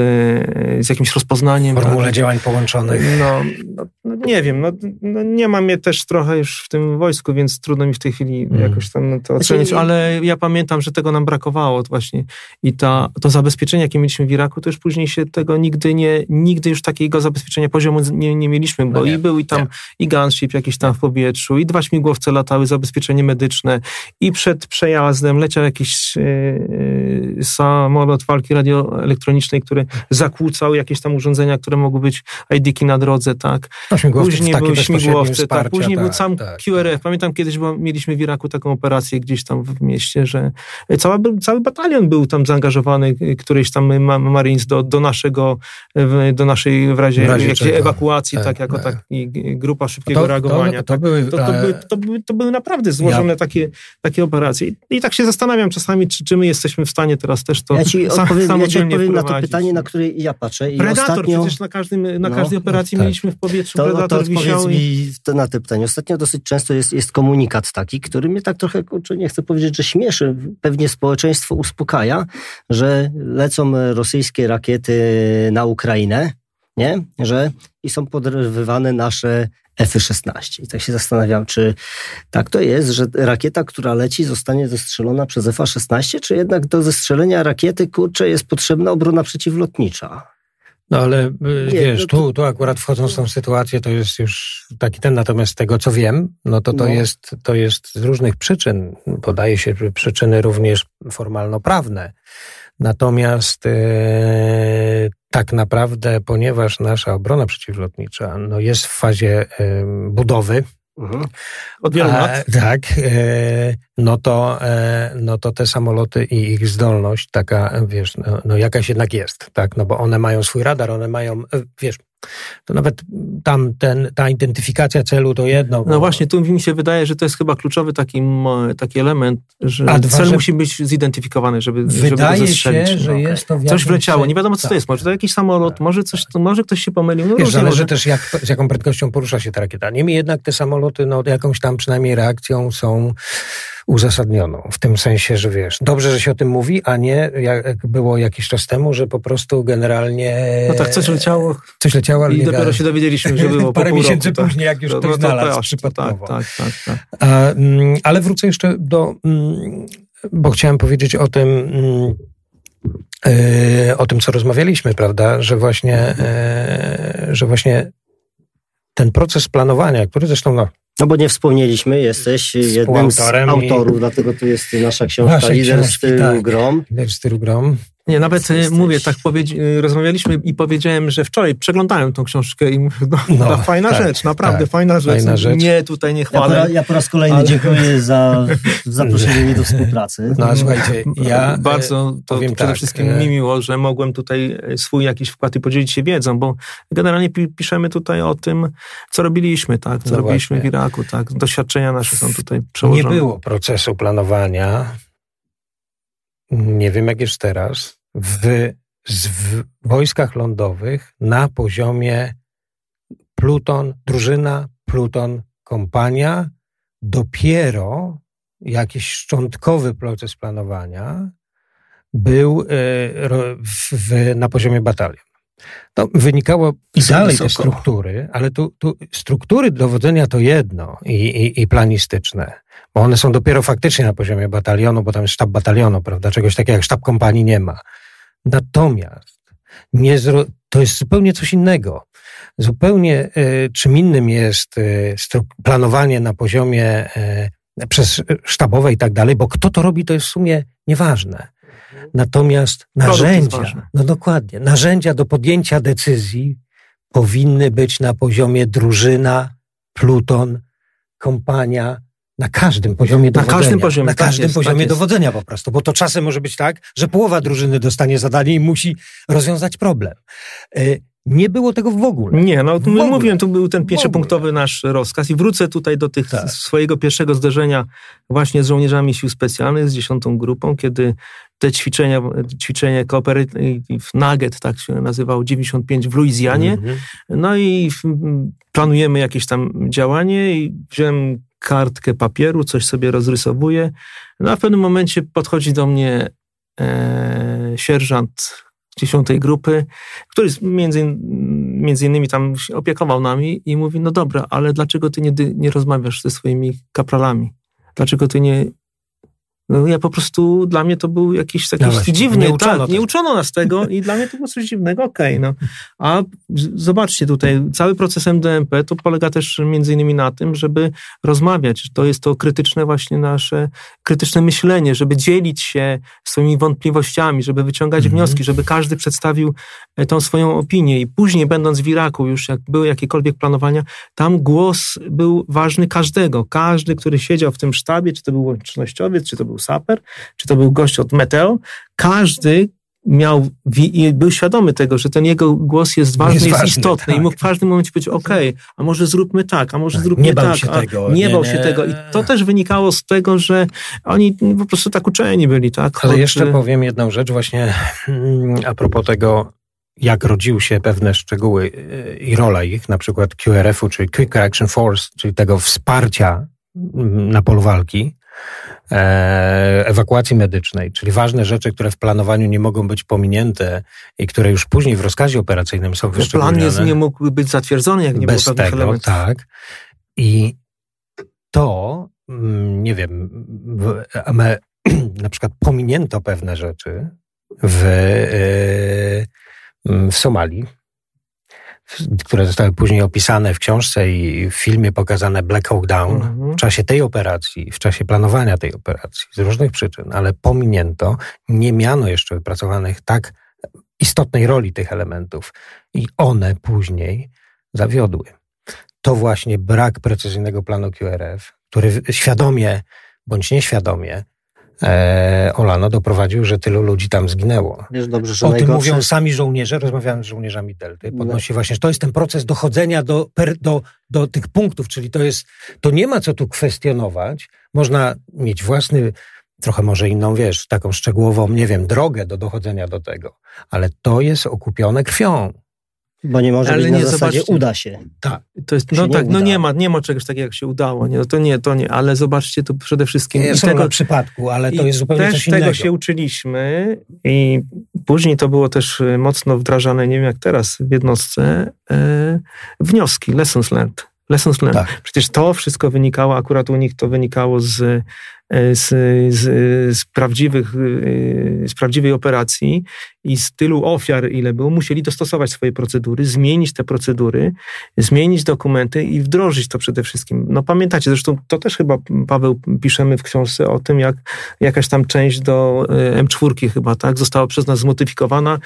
z jakimś rozpoznaniem. Formule tak? działań połączonych. No, no, no, nie wiem, no, no, nie mam je też trochę już w tym wojsku, więc trudno mi w tej chwili hmm. jakoś tam to znaczy, ocenić, ale ja pamiętam, że tego nam brakowało właśnie i ta, to zabezpieczenie, jakie mieliśmy w Iraku, to już później się tego nigdy nie, nigdy już takiego zabezpieczenia zabezpieczenia poziomu nie, nie mieliśmy, bo no nie, i był i tam nie. i gunship jakiś tam w powietrzu, i dwa śmigłowce latały, zabezpieczenie medyczne, i przed przejazdem leciał jakiś yy, samolot walki radioelektronicznej, który zakłócał jakieś tam urządzenia, które mogły być ID-ki na drodze, tak. No, później były śmigłowce, tak. Później tak, był sam tak, QRF. Tak. Pamiętam kiedyś, bo mieliśmy w Iraku taką operację gdzieś tam w mieście, że cała, cały batalion był tam zaangażowany, któryś tam Marines do, do naszego, do naszej w razie, razie jakiejś ewakuacji, tak, tak jako tak. grupa szybkiego to, reagowania. To, to, były, to, były, to, były, to były naprawdę złożone ja. takie, takie operacje. I tak się zastanawiam czasami, czy, czy my jesteśmy w stanie teraz też to Ja ci (laughs) odpowiem, ja ci odpowiem na to pytanie, na które ja patrzę. I Predator, ostatnio... przecież na, każdym, na no, każdej operacji tak. mieliśmy w powietrzu to, Predator to wisiał. to na to pytanie. Ostatnio dosyć często jest, jest komunikat taki, który mnie tak trochę, kurczę, nie chcę powiedzieć, że śmieszy. Pewnie społeczeństwo uspokaja, że lecą rosyjskie rakiety na Ukrainę, nie? Że i są podrywane nasze F-16. I tak się zastanawiam, czy tak to jest, że rakieta, która leci, zostanie zestrzelona przez F-16, czy jednak do zestrzelenia rakiety, kurczę, jest potrzebna obrona przeciwlotnicza? No ale y, Nie, wiesz, no to... tu, tu akurat wchodząc w tą sytuację, to jest już taki ten, natomiast z tego co wiem, no to to, no. Jest, to jest z różnych przyczyn. Podaje się przyczyny również formalno-prawne. Natomiast e, tak naprawdę, ponieważ nasza obrona przeciwlotnicza no, jest w fazie e, budowy, Mhm. Od wielu lat. tak, e, no, to, e, no to te samoloty i ich zdolność taka, wiesz, no, no jakaś jednak jest, tak, no bo one mają swój radar, one mają, e, wiesz, to nawet tam ten, ta identyfikacja celu to jedno. No bo... No właśnie, tu mi się wydaje, że to jest chyba kluczowy taki, taki element, że A cel musi być zidentyfikowany, żeby, wydaje żeby się, że okay. jest to Coś wleciało, nie wiadomo co tak, to jest, może to jakiś samolot, może, coś, tak. może ktoś się pomylił. No Wiesz, zależy może... też jak, z jaką prędkością porusza się ta rakieta. Niemniej jednak te samoloty no, jakąś tam przynajmniej reakcją są uzasadnioną. W tym sensie, że wiesz, dobrze, że się o tym mówi, a nie jak było jakiś czas temu, że po prostu generalnie... No tak, coś leciało. Coś leciało, ale I dopiero się dowiedzieliśmy, że było (laughs) Parę miesięcy roku, tak. później, tak. jak już no, ktoś no, znalazł tak, przypadkowo. Tak, tak, tak. A, mm, ale wrócę jeszcze do... Mm, bo chciałem powiedzieć o tym... Mm, e, o tym, co rozmawialiśmy, prawda, że właśnie, e, że właśnie ten proces planowania, który zresztą no, no bo nie wspomnieliśmy, jesteś jednym z autorów, i... dlatego tu jest nasza książka Lider książki, stylu tak. Grom. Lider stylu Grom. Nie, nawet Jesteś... mówię, tak y, rozmawialiśmy i powiedziałem, że wczoraj przeglądałem tą książkę i mówię, no, no, no fajna tak, rzecz, naprawdę tak, fajna, rzecz. fajna rzecz. Nie, tutaj nie chwalę. Ja po, ja po raz kolejny ale... dziękuję za (laughs) zaproszenie mnie do współpracy. No, słuchajcie, ja Bardzo to, to przede tak, wszystkim e- mi miło, że mogłem tutaj swój jakiś wkład i podzielić się wiedzą, bo generalnie piszemy tutaj o tym, co robiliśmy, tak, co no robiliśmy właśnie. w Iraku, tak, doświadczenia nasze są tutaj przełożone. Nie było procesu planowania, nie wiem jak jest teraz, w, w wojskach lądowych na poziomie pluton, drużyna, pluton, kompania. Dopiero jakiś szczątkowy proces planowania był e, w, w, na poziomie batalion. To wynikało i dalej te struktury, ale tu, tu struktury dowodzenia to jedno i, i, i, planistyczne, bo one są dopiero faktycznie na poziomie batalionu, bo tam jest sztab batalionu, prawda? Czegoś takiego jak sztab kompanii nie ma. Natomiast nie zro... to jest zupełnie coś innego. Zupełnie y, czym innym jest y, planowanie na poziomie y, przez sztabowe i tak dalej, bo kto to robi, to jest w sumie nieważne. Natomiast narzędzia, no dokładnie, narzędzia do podjęcia decyzji powinny być na poziomie drużyna, pluton, kompania, na każdym poziomie na dowodzenia. Każdym poziomie, na tak każdym jest, poziomie tak dowodzenia po prostu, bo to czasem może być tak, że połowa drużyny dostanie zadanie i musi rozwiązać problem. Y, Nie było tego w ogóle. Nie, no w mówiłem, tu był ten pięciopunktowy nasz rozkaz i wrócę tutaj do tych tak. swojego pierwszego zderzenia właśnie z żołnierzami sił specjalnych, z dziesiątą grupą, kiedy te ćwiczenia, ćwiczenie Cooperative Nugget, tak się nazywało, 95 w Luizjanie. Mm -hmm. No i planujemy jakieś tam działanie i wziąłem kartkę papieru, coś sobie rozrysowuję. No a w pewnym momencie podchodzi do mnie e, sierżant dziesiątej grupy, który między, między innymi tam opiekował nami i mówi, no dobra, ale dlaczego ty nie, nie rozmawiasz ze swoimi kapralami? Dlaczego ty nie, no ja po prostu, dla mnie to był jakiś taki no dziwny, nie uczono, tak, nie uczono nas tego i dla mnie to było coś dziwnego, okej, okay, no. A zobaczcie tutaj, cały proces MDMP to polega też między innymi na tym, żeby rozmawiać, to jest to krytyczne właśnie nasze, krytyczne myślenie, żeby dzielić się swoimi wątpliwościami, żeby wyciągać mhm. wnioski, żeby każdy przedstawił e, tą swoją opinię i później będąc w Iraku już, jak były jakiekolwiek planowania, tam głos był ważny każdego, każdy, który siedział w tym sztabie, czy to był łącznościowiec, czy to był był saper, czy to był gość od Meteo, każdy miał i był świadomy tego, że ten jego głos jest ważny, jest, jest ważny, istotny tak. i mógł w każdym momencie powiedzieć, okej, okay, a może zróbmy tak, a może tak, zróbmy nie tak. Się tego, nie, nie bał się tego. I to też wynikało z tego, że oni po prostu tak uczeni byli, tak? Ale Od... jeszcze powiem jedną rzecz właśnie mm, a propos tego, jak rodziły się pewne szczegóły y, i rola ich, na przykład QRF-u, czyli Quick Reaction Force, czyli tego wsparcia mm, na polu walki, ewakuacji medycznej, czyli ważne rzeczy, które w planowaniu nie mogą być pominięte i które już później w rozkazie operacyjnym są wyszczególnione. Plan jest, nie mógł być zatwierdzony, jak nie Bez było tego, elementów. tak. I to, mm, nie wiem, w, (clears throat) na przykład pominięto pewne rzeczy w, e, w Somalii, które zostały później opisane w książce i w filmie pokazane Black Hawk Down, mhm. w czasie tej operacji, w czasie planowania tej operacji, z różnych przyczyn, ale pominięto, nie miano jeszcze wypracowanych tak istotnej roli tych elementów i one później zawiodły. To właśnie brak precyzyjnego planu QRF, który świadomie bądź nieświadomie e, Olano doprowadził, że tylu ludzi tam zginęło. Wiesz dobrze, że o najgorsze... tym mówią sami żołnierze, rozmawiałem z żołnierzami Delty, no. podnosi no. właśnie, że to jest ten proces dochodzenia do, per, do, do tych punktów, czyli to jest, to nie ma co tu kwestionować, można mieć własny, trochę może inną, wiesz, taką szczegółową, nie wiem, drogę do dochodzenia do tego, ale to jest okupione krwią. Bo nie może Ale być na nie, zasadzie zobaczcie. uda się. Tak. To jest, no tak, no nie ma, nie ma czegoś takiego, jak się udało. Nie, no to nie, to nie, ale zobaczcie, to przede wszystkim... Nie tego przypadku, ale to jest zupełnie coś innego. Też tego się uczyliśmy i później to było też e, mocno wdrażane, nie wiem jak teraz w jednostce, e, wnioski, lessons learned. Lessons learned. Tak. Przecież to wszystko wynikało, akurat u nich to wynikało z z, z, z, prawdziwych, e, z prawdziwej operacji i z tylu ofiar, ile było, musieli dostosować swoje procedury, zmienić te procedury, zmienić dokumenty i wdrożyć to przede wszystkim. No pamiętacie, zresztą to też chyba, Paweł, piszemy w książce o tym, jak jakaś tam część do e, M4 chyba, tak, została przez nas zmodyfikowana,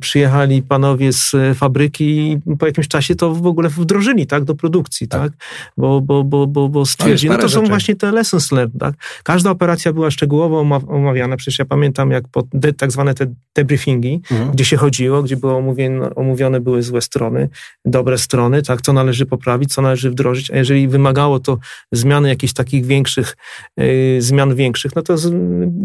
przyjechali panowie z fabryki i po jakimś czasie to w ogóle wdrożyli, tak, do produkcji, tak, tak? Bo, bo, bo, bo, bo stwierdzili, no, no to są rzeczy. właśnie te lessons learned, tak. Każda operacja była szczegółowo omawiana. Przecież ja pamiętam, jak po de, tak zwane te debriefingi, mhm. gdzie się chodziło, gdzie było omówione, omówione były złe strony, dobre strony, tak, co należy poprawić, co należy wdrożyć, a jeżeli wymagało to zmiany jakichś takich większych, yy, zmian większych, no to z,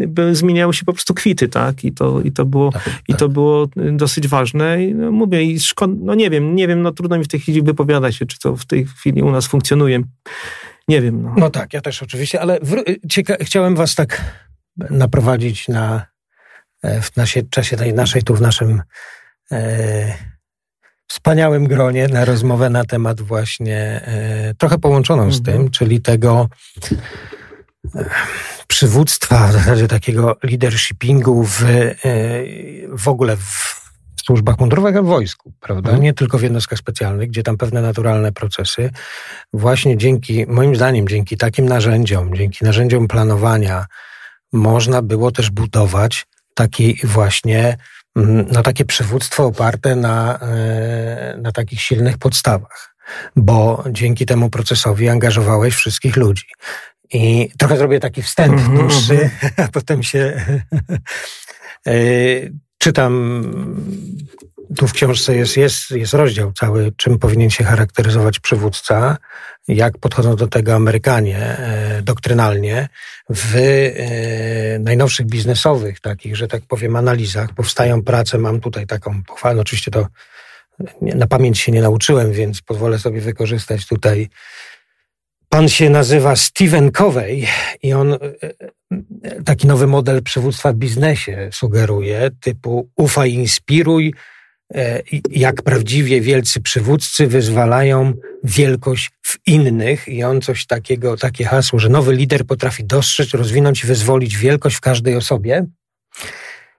by, zmieniały się po prostu kwity, tak, i to, i to było, tak, i to tak. było dosyć ważne. I, no, mówię, i szko- no nie wiem, nie wiem, no trudno mi w tej chwili wypowiadać się, czy to w tej chwili u nas funkcjonuje. Nie wiem. No, no tak, ja też oczywiście, ale cieka- chciałem was tak naprowadzić na, e, w nasie, czasie tej naszej, tu w naszym e, wspaniałym gronie na rozmowę na temat właśnie e, trochę połączoną mhm. z tym, czyli tego e, przywództwa, w zasadzie takiego leadershipingu w, e, w ogóle w służbach mundurowych, a w wojsku, prawda? Mhm. Nie tylko w jednostkach specjalnych, gdzie tam pewne naturalne procesy, właśnie dzięki, moim zdaniem, dzięki takim narzędziom, dzięki narzędziom planowania, można było też budować taki właśnie, mm, no takie przywództwo oparte na, e, na takich silnych podstawach. Bo dzięki temu procesowi angażowałeś wszystkich ludzi. I trochę zrobię taki wstęp mhm, dłuższy, mhm. (laughs) a potem się (laughs) e, czytam tu w książce jest, jest, jest rozdział cały, czym powinien się charakteryzować przywódca, jak podchodzą do tego Amerykanie e, doktrynalnie. W e, najnowszych biznesowych takich, że tak powiem, analizach powstają prace, mam tutaj taką pochwalę, oczywiście to na pamięć się nie nauczyłem, więc pozwolę sobie wykorzystać tutaj Pan się nazywa Steven Covey i on e, e, taki nowy model przywództwa w biznesie sugeruje, typu ufaj, inspiruj, e, jak prawdziwie wielcy przywódcy wyzwalają wielkość w innych i on coś takiego, takie hasło, że nowy lider potrafi dostrzec, rozwinąć i wyzwolić wielkość w każdej osobie.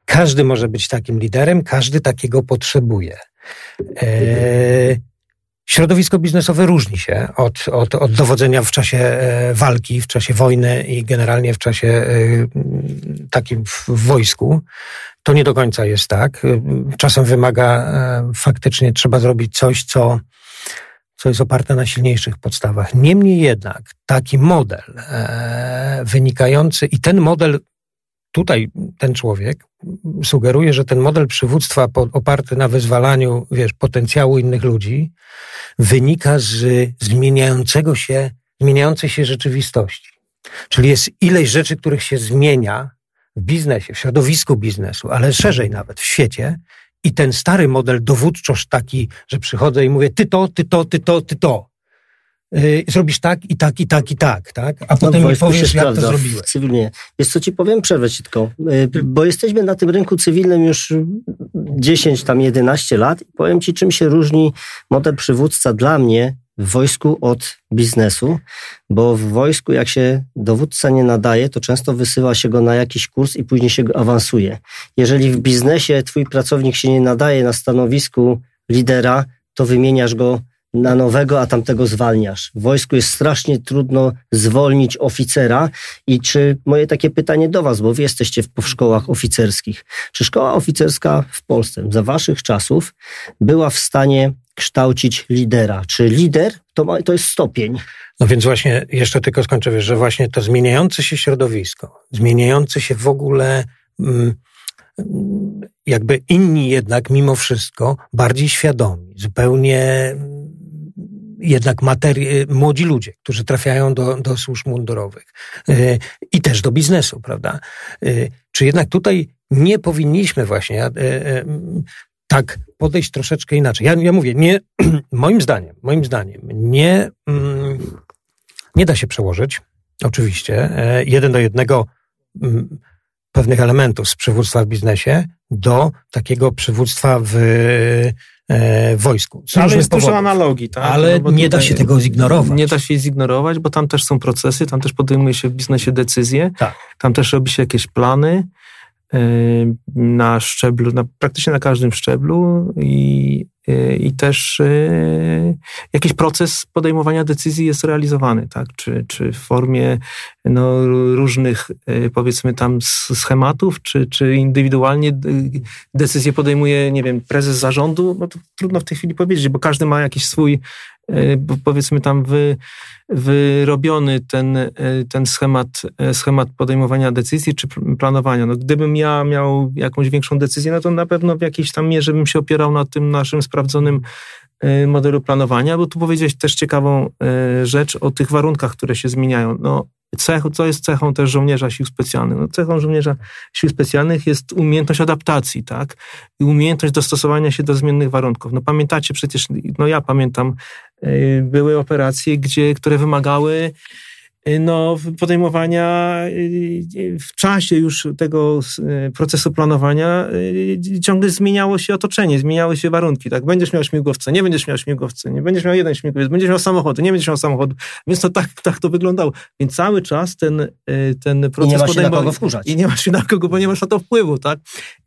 Każdy może być takim liderem, każdy takiego potrzebuje. Eee, Środowisko biznesowe różni się od, od, od dowodzenia w czasie e, walki, w czasie wojny i generalnie w czasie e, takim w wojsku. To nie do końca jest tak. Czasem wymaga e, faktycznie, trzeba zrobić coś, co, co jest oparte na silniejszych podstawach. Niemniej jednak taki model wynikający i ten model tutaj ten człowiek sugeruje, że ten model przywództwa oparty na wyzwalaniu, wiesz, potencjału innych ludzi wynika z zmieniającego się, zmieniającej się rzeczywistości. Czyli jest ileś rzeczy, których się zmienia w biznesie, w środowisku biznesu, ale szerzej nawet w świecie. I ten stary model dowódczość taki, że przychodzę i mówię, ty to, ty to, ty to, ty to. Yy, zrobisz tak i tak i tak i tak, tak? A no, potem mi powiesz, jak to zrobiłeś. Cywilnie. Jest co ci powiem, przerwę ci tylko, yy, bo jesteśmy na tym rynku cywilnym już 10, tam 11 lat i powiem ci, czym się różni model przywódca dla mnie w wojsku od biznesu, bo w wojsku jak się dowódca nie nadaje, to często wysyła się go na jakiś kurs i później się go awansuje. Jeżeli w biznesie twój pracownik się nie nadaje na stanowisku lidera, to wymieniasz go na nowego, a tamtego zwalniasz. W wojsku jest strasznie trudno zwolnić oficera i czy moje takie pytanie do was, bo wy jesteście w, szkołach oficerskich. Czy szkoła oficerska w Polsce za waszych czasów była w stanie kształcić lidera? Czy lider to, ma, to jest stopień? No więc właśnie jeszcze tylko skończę, wiesz, że właśnie to zmieniające się środowisko, zmieniające się w ogóle mm, jakby inni jednak mimo wszystko bardziej świadomi, zupełnie jednak materii, młodzi ludzie, którzy trafiają do, do służb mundurowych y, i też do biznesu, prawda? Y, czy jednak tutaj nie powinniśmy właśnie y, tak podejść troszeczkę inaczej? Ja, ja mówię, nie, (clears throat) moim zdaniem, moim zdaniem, nie, mm, nie da się przełożyć, oczywiście, jeden do jednego mm, pewnych elementów z przywództwa w biznesie do takiego przywództwa w e, wojsku. Z ale jest dużo analogii, tak? Ale no nie da się tego zignorować. Nie da się zignorować, bo tam też są procesy, tam też podejmuje się w biznesie decyzje, tak. tam też robi się jakieś plany e, na szczeblu, na, praktycznie na każdym szczeblu i i też y, jakiś proces podejmowania decyzji jest realizowany, tak? Czy, czy w formie no, różnych, y, powiedzmy tam schematów, czy, czy indywidualnie decyzję podejmuje, nie wiem, prezes zarządu, no to trudno w tej chwili powiedzieć, bo każdy ma jakiś swój, powiedzmy tam wy, wyrobiony ten, ten schemat, schemat podejmowania decyzji czy planowania. No, gdybym ja miał jakąś większą decyzję, no to na pewno w jakiejś tam mierze bym się opierał na tym naszym sprawdzonym e, modelu planowania, bo tu powiedziałeś też ciekawą rzecz o tych warunkach, które się zmieniają. No, cech, co jest cechą też żołnierza sił specjalnych? No, cechą żołnierza sił specjalnych jest umiejętność adaptacji, tak? I umiejętność dostosowania się do zmiennych warunków. No pamiętacie przecież, no ja pamiętam, y, były operacje, gdzie, które wymagały Y, no, podejmowania y, w czasie już tego y, procesu planowania ciągle zmieniało się otoczenie, zmieniały się warunki. Tak? Będziesz miał śmigłowce, nie będziesz miał śmigłowce, nie będziesz miał jeden śmigłowiec, będziesz miał samochody, nie będziesz miał samochodu. Więc to tak, tak to wyglądało. Więc cały czas ten, ten proces I nie masz się na kogo wkurzać. I nie masz się na kogo, bo nie masz na to wpływu. Tak?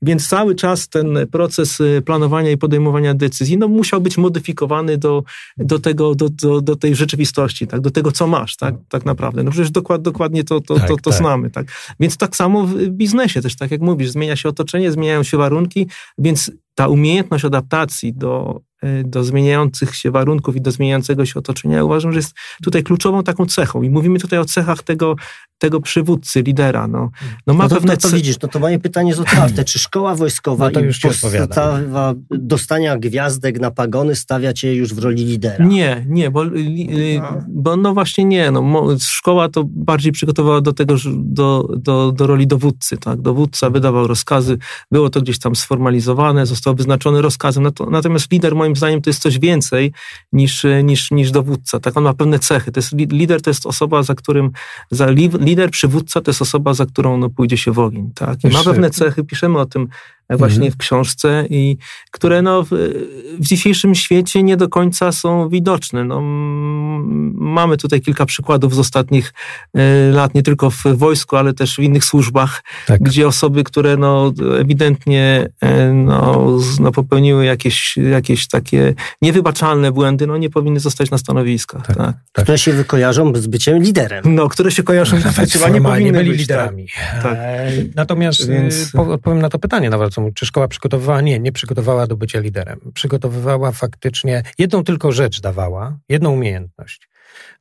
Więc cały czas ten proces planowania i podejmowania decyzji no, musiał być modyfikowany do, do, tego, do, do, do tej rzeczywistości, tak? do tego, co masz tak, tak naprawdę naprawdę. No przecież dokład, dokładnie to, to, tak, to, to tak. znamy. Tak? Więc tak samo w biznesie też, tak jak mówisz, zmienia się otoczenie, zmieniają się warunki, więc ta umiejętność adaptacji do, do zmieniających się warunków i do zmieniającego się otoczenia, ja uważam, że jest tutaj kluczową taką cechą. I mówimy tutaj o cechach tego, tego przywódcy, lidera. No, no ma no to, pewne... No to widzisz, no to moje pytanie jest otwarte. Czy szkoła wojskowa no to już i podstawa dostania gwiazdek na pagony stawia cię już w roli lidera? Nie, nie, bo, bo no właśnie nie. No, szkoła to bardziej przygotowała do tego, do, do, do roli dowódcy. Tak? Dowódca wydawał rozkazy, było to gdzieś tam sformalizowane, został wyznaczony rozkazem. Natomiast lider moim zdaniem to jest coś więcej niż, niż, niż dowódca. Tak? On ma pewne cechy. To jest, lider to jest osoba, za którym za lider, przywódca to jest osoba, za którą no, pójdzie się w ogień. Tak? I ma pewne cechy, piszemy o tym właśnie mhm. w książce, i które no, w, w, dzisiejszym świecie nie do końca są widoczne. No, mamy tutaj kilka przykładów z ostatnich y, lat, nie tylko w wojsku, ale też w innych służbach, tak. gdzie osoby, które no, ewidentnie y, no, no, popełniły jakieś, jakieś takie niewybaczalne błędy, no, nie powinny zostać na stanowiskach. Tak, tak. tak. Które się wykojarzą z byciem liderem. No, które się kojarzą z byciem, nie powinny byli być, liderami. Tak. Natomiast Więc... odpowiem na to pytanie, nawet czy szkoła przygotowywała? Nie, nie przygotowała do bycia liderem. Przygotowywała faktycznie, jedną tylko rzecz dawała, jedną umiejętność.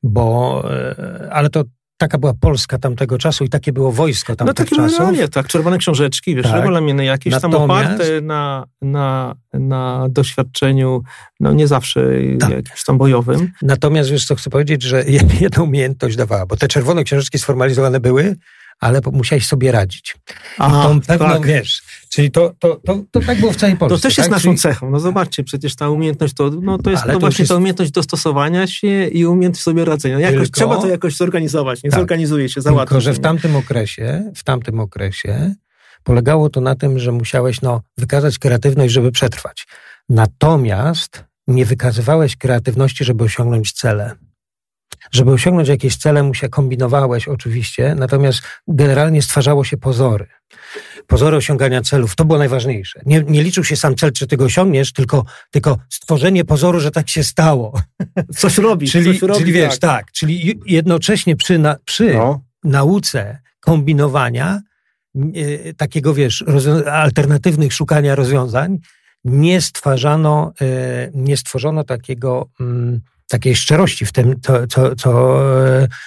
Bo, e, ale to taka była Polska tamtego czasu i takie było wojsko tamtego no, takie czasów. Tak, czerwone książeczki, wiesz, tak. regulaminy jakieś Natomiast, tam oparte na, na, na doświadczeniu, no nie zawsze tak. jakimś tam bojowym. Natomiast wiesz co, chcę powiedzieć, że (laughs) jedną umiejętność dawała, bo te czerwone książeczki sformalizowane były, ale musiałeś sobie radzić. Aha, tą pewną, tak. wiesz, czyli to, to, to, to tak było w całej Polsce. To też jest tak? naszą czyli... cechą. No zobaczcie, przecież ta umiejętność to, no to jest no to właśnie jest... ta umiejętność dostosowania się i umiejętność sobie radzenia. Jakoś, Tylko... Trzeba to jakoś zorganizować, nie tak. zorganizuje się, załatwić. Tylko, że w tamtym okresie, w tamtym okresie polegało to na tym, że musiałeś no, wykazać kreatywność, żeby przetrwać. Natomiast nie wykazywałeś kreatywności, żeby osiągnąć cele. Żeby osiągnąć jakieś cele, musia, kombinowałeś oczywiście, natomiast generalnie stwarzało się pozory. Pozory osiągania celów, to było najważniejsze. Nie, nie liczył się sam cel, czy ty go osiągniesz, tylko, tylko stworzenie pozoru, że tak się stało. Coś robisz, (laughs) czyli, coś robi, czyli wiesz, tak. tak. czyli jednocześnie przy, na, przy no. nauce kombinowania, e, takiego wiesz, alternatywnych szukania rozwiązań, nie stwarzano, e, nie stworzono takiego, mm, takiej szczerości w tym, co, co, co,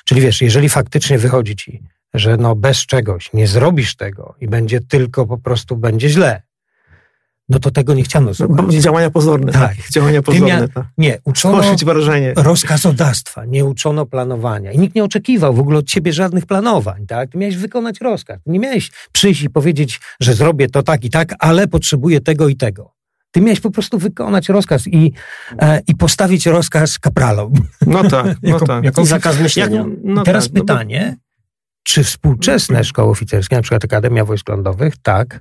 czyli wiesz, jeżeli faktycznie wychodzi ci, że no bez czegoś nie zrobisz tego i będzie tylko po prostu będzie źle, no to tego nie chciano zrobić. (laughs) Działania pozorne. Tak. tak. Działania pozorne. Mia- tak. Nie, uczono wrażenie. rozkazodawstwa, nie uczono planowania. I nikt nie oczekiwał w ogóle od ciebie żadnych planowań. Tak? Ty miałeś wykonać rozkaz. Nie miałeś przyjść i powiedzieć, że zrobię to tak i tak, ale potrzebuję tego i tego. Ty miałeś po prostu wykonać rozkaz i, e, i postawić rozkaz kapralom. No tak, (laughs) no jako, tak. Jako zakaz myślenia. no teraz tak, pytanie, no bo... czy współczesne szkoły oficerskie, na przykład Akademia Wojsk Lądowych, tak,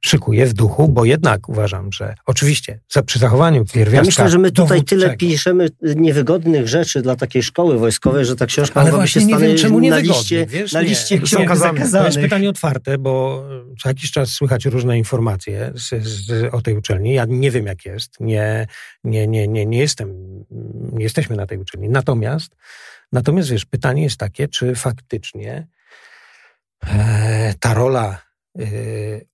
szykuje w duchu, bo jednak uważam, że oczywiście za, przy zachowaniu pierwiastka Ja myślę, że my tutaj tyle piszemy niewygodnych rzeczy dla takiej szkoły wojskowej, że ta książka Ale właśnie się nie wiem, czemu na liście, wiesz, na liście nie. ksiąg zakazanych. To jest pytanie otwarte, bo co jakiś czas słychać różne informacje z, z, o tej uczelni. Ja nie wiem, jak jest. Nie, nie, nie, nie, nie jestem, nie jesteśmy na tej uczelni. Natomiast, natomiast wiesz, pytanie jest takie, czy faktycznie e, ta rola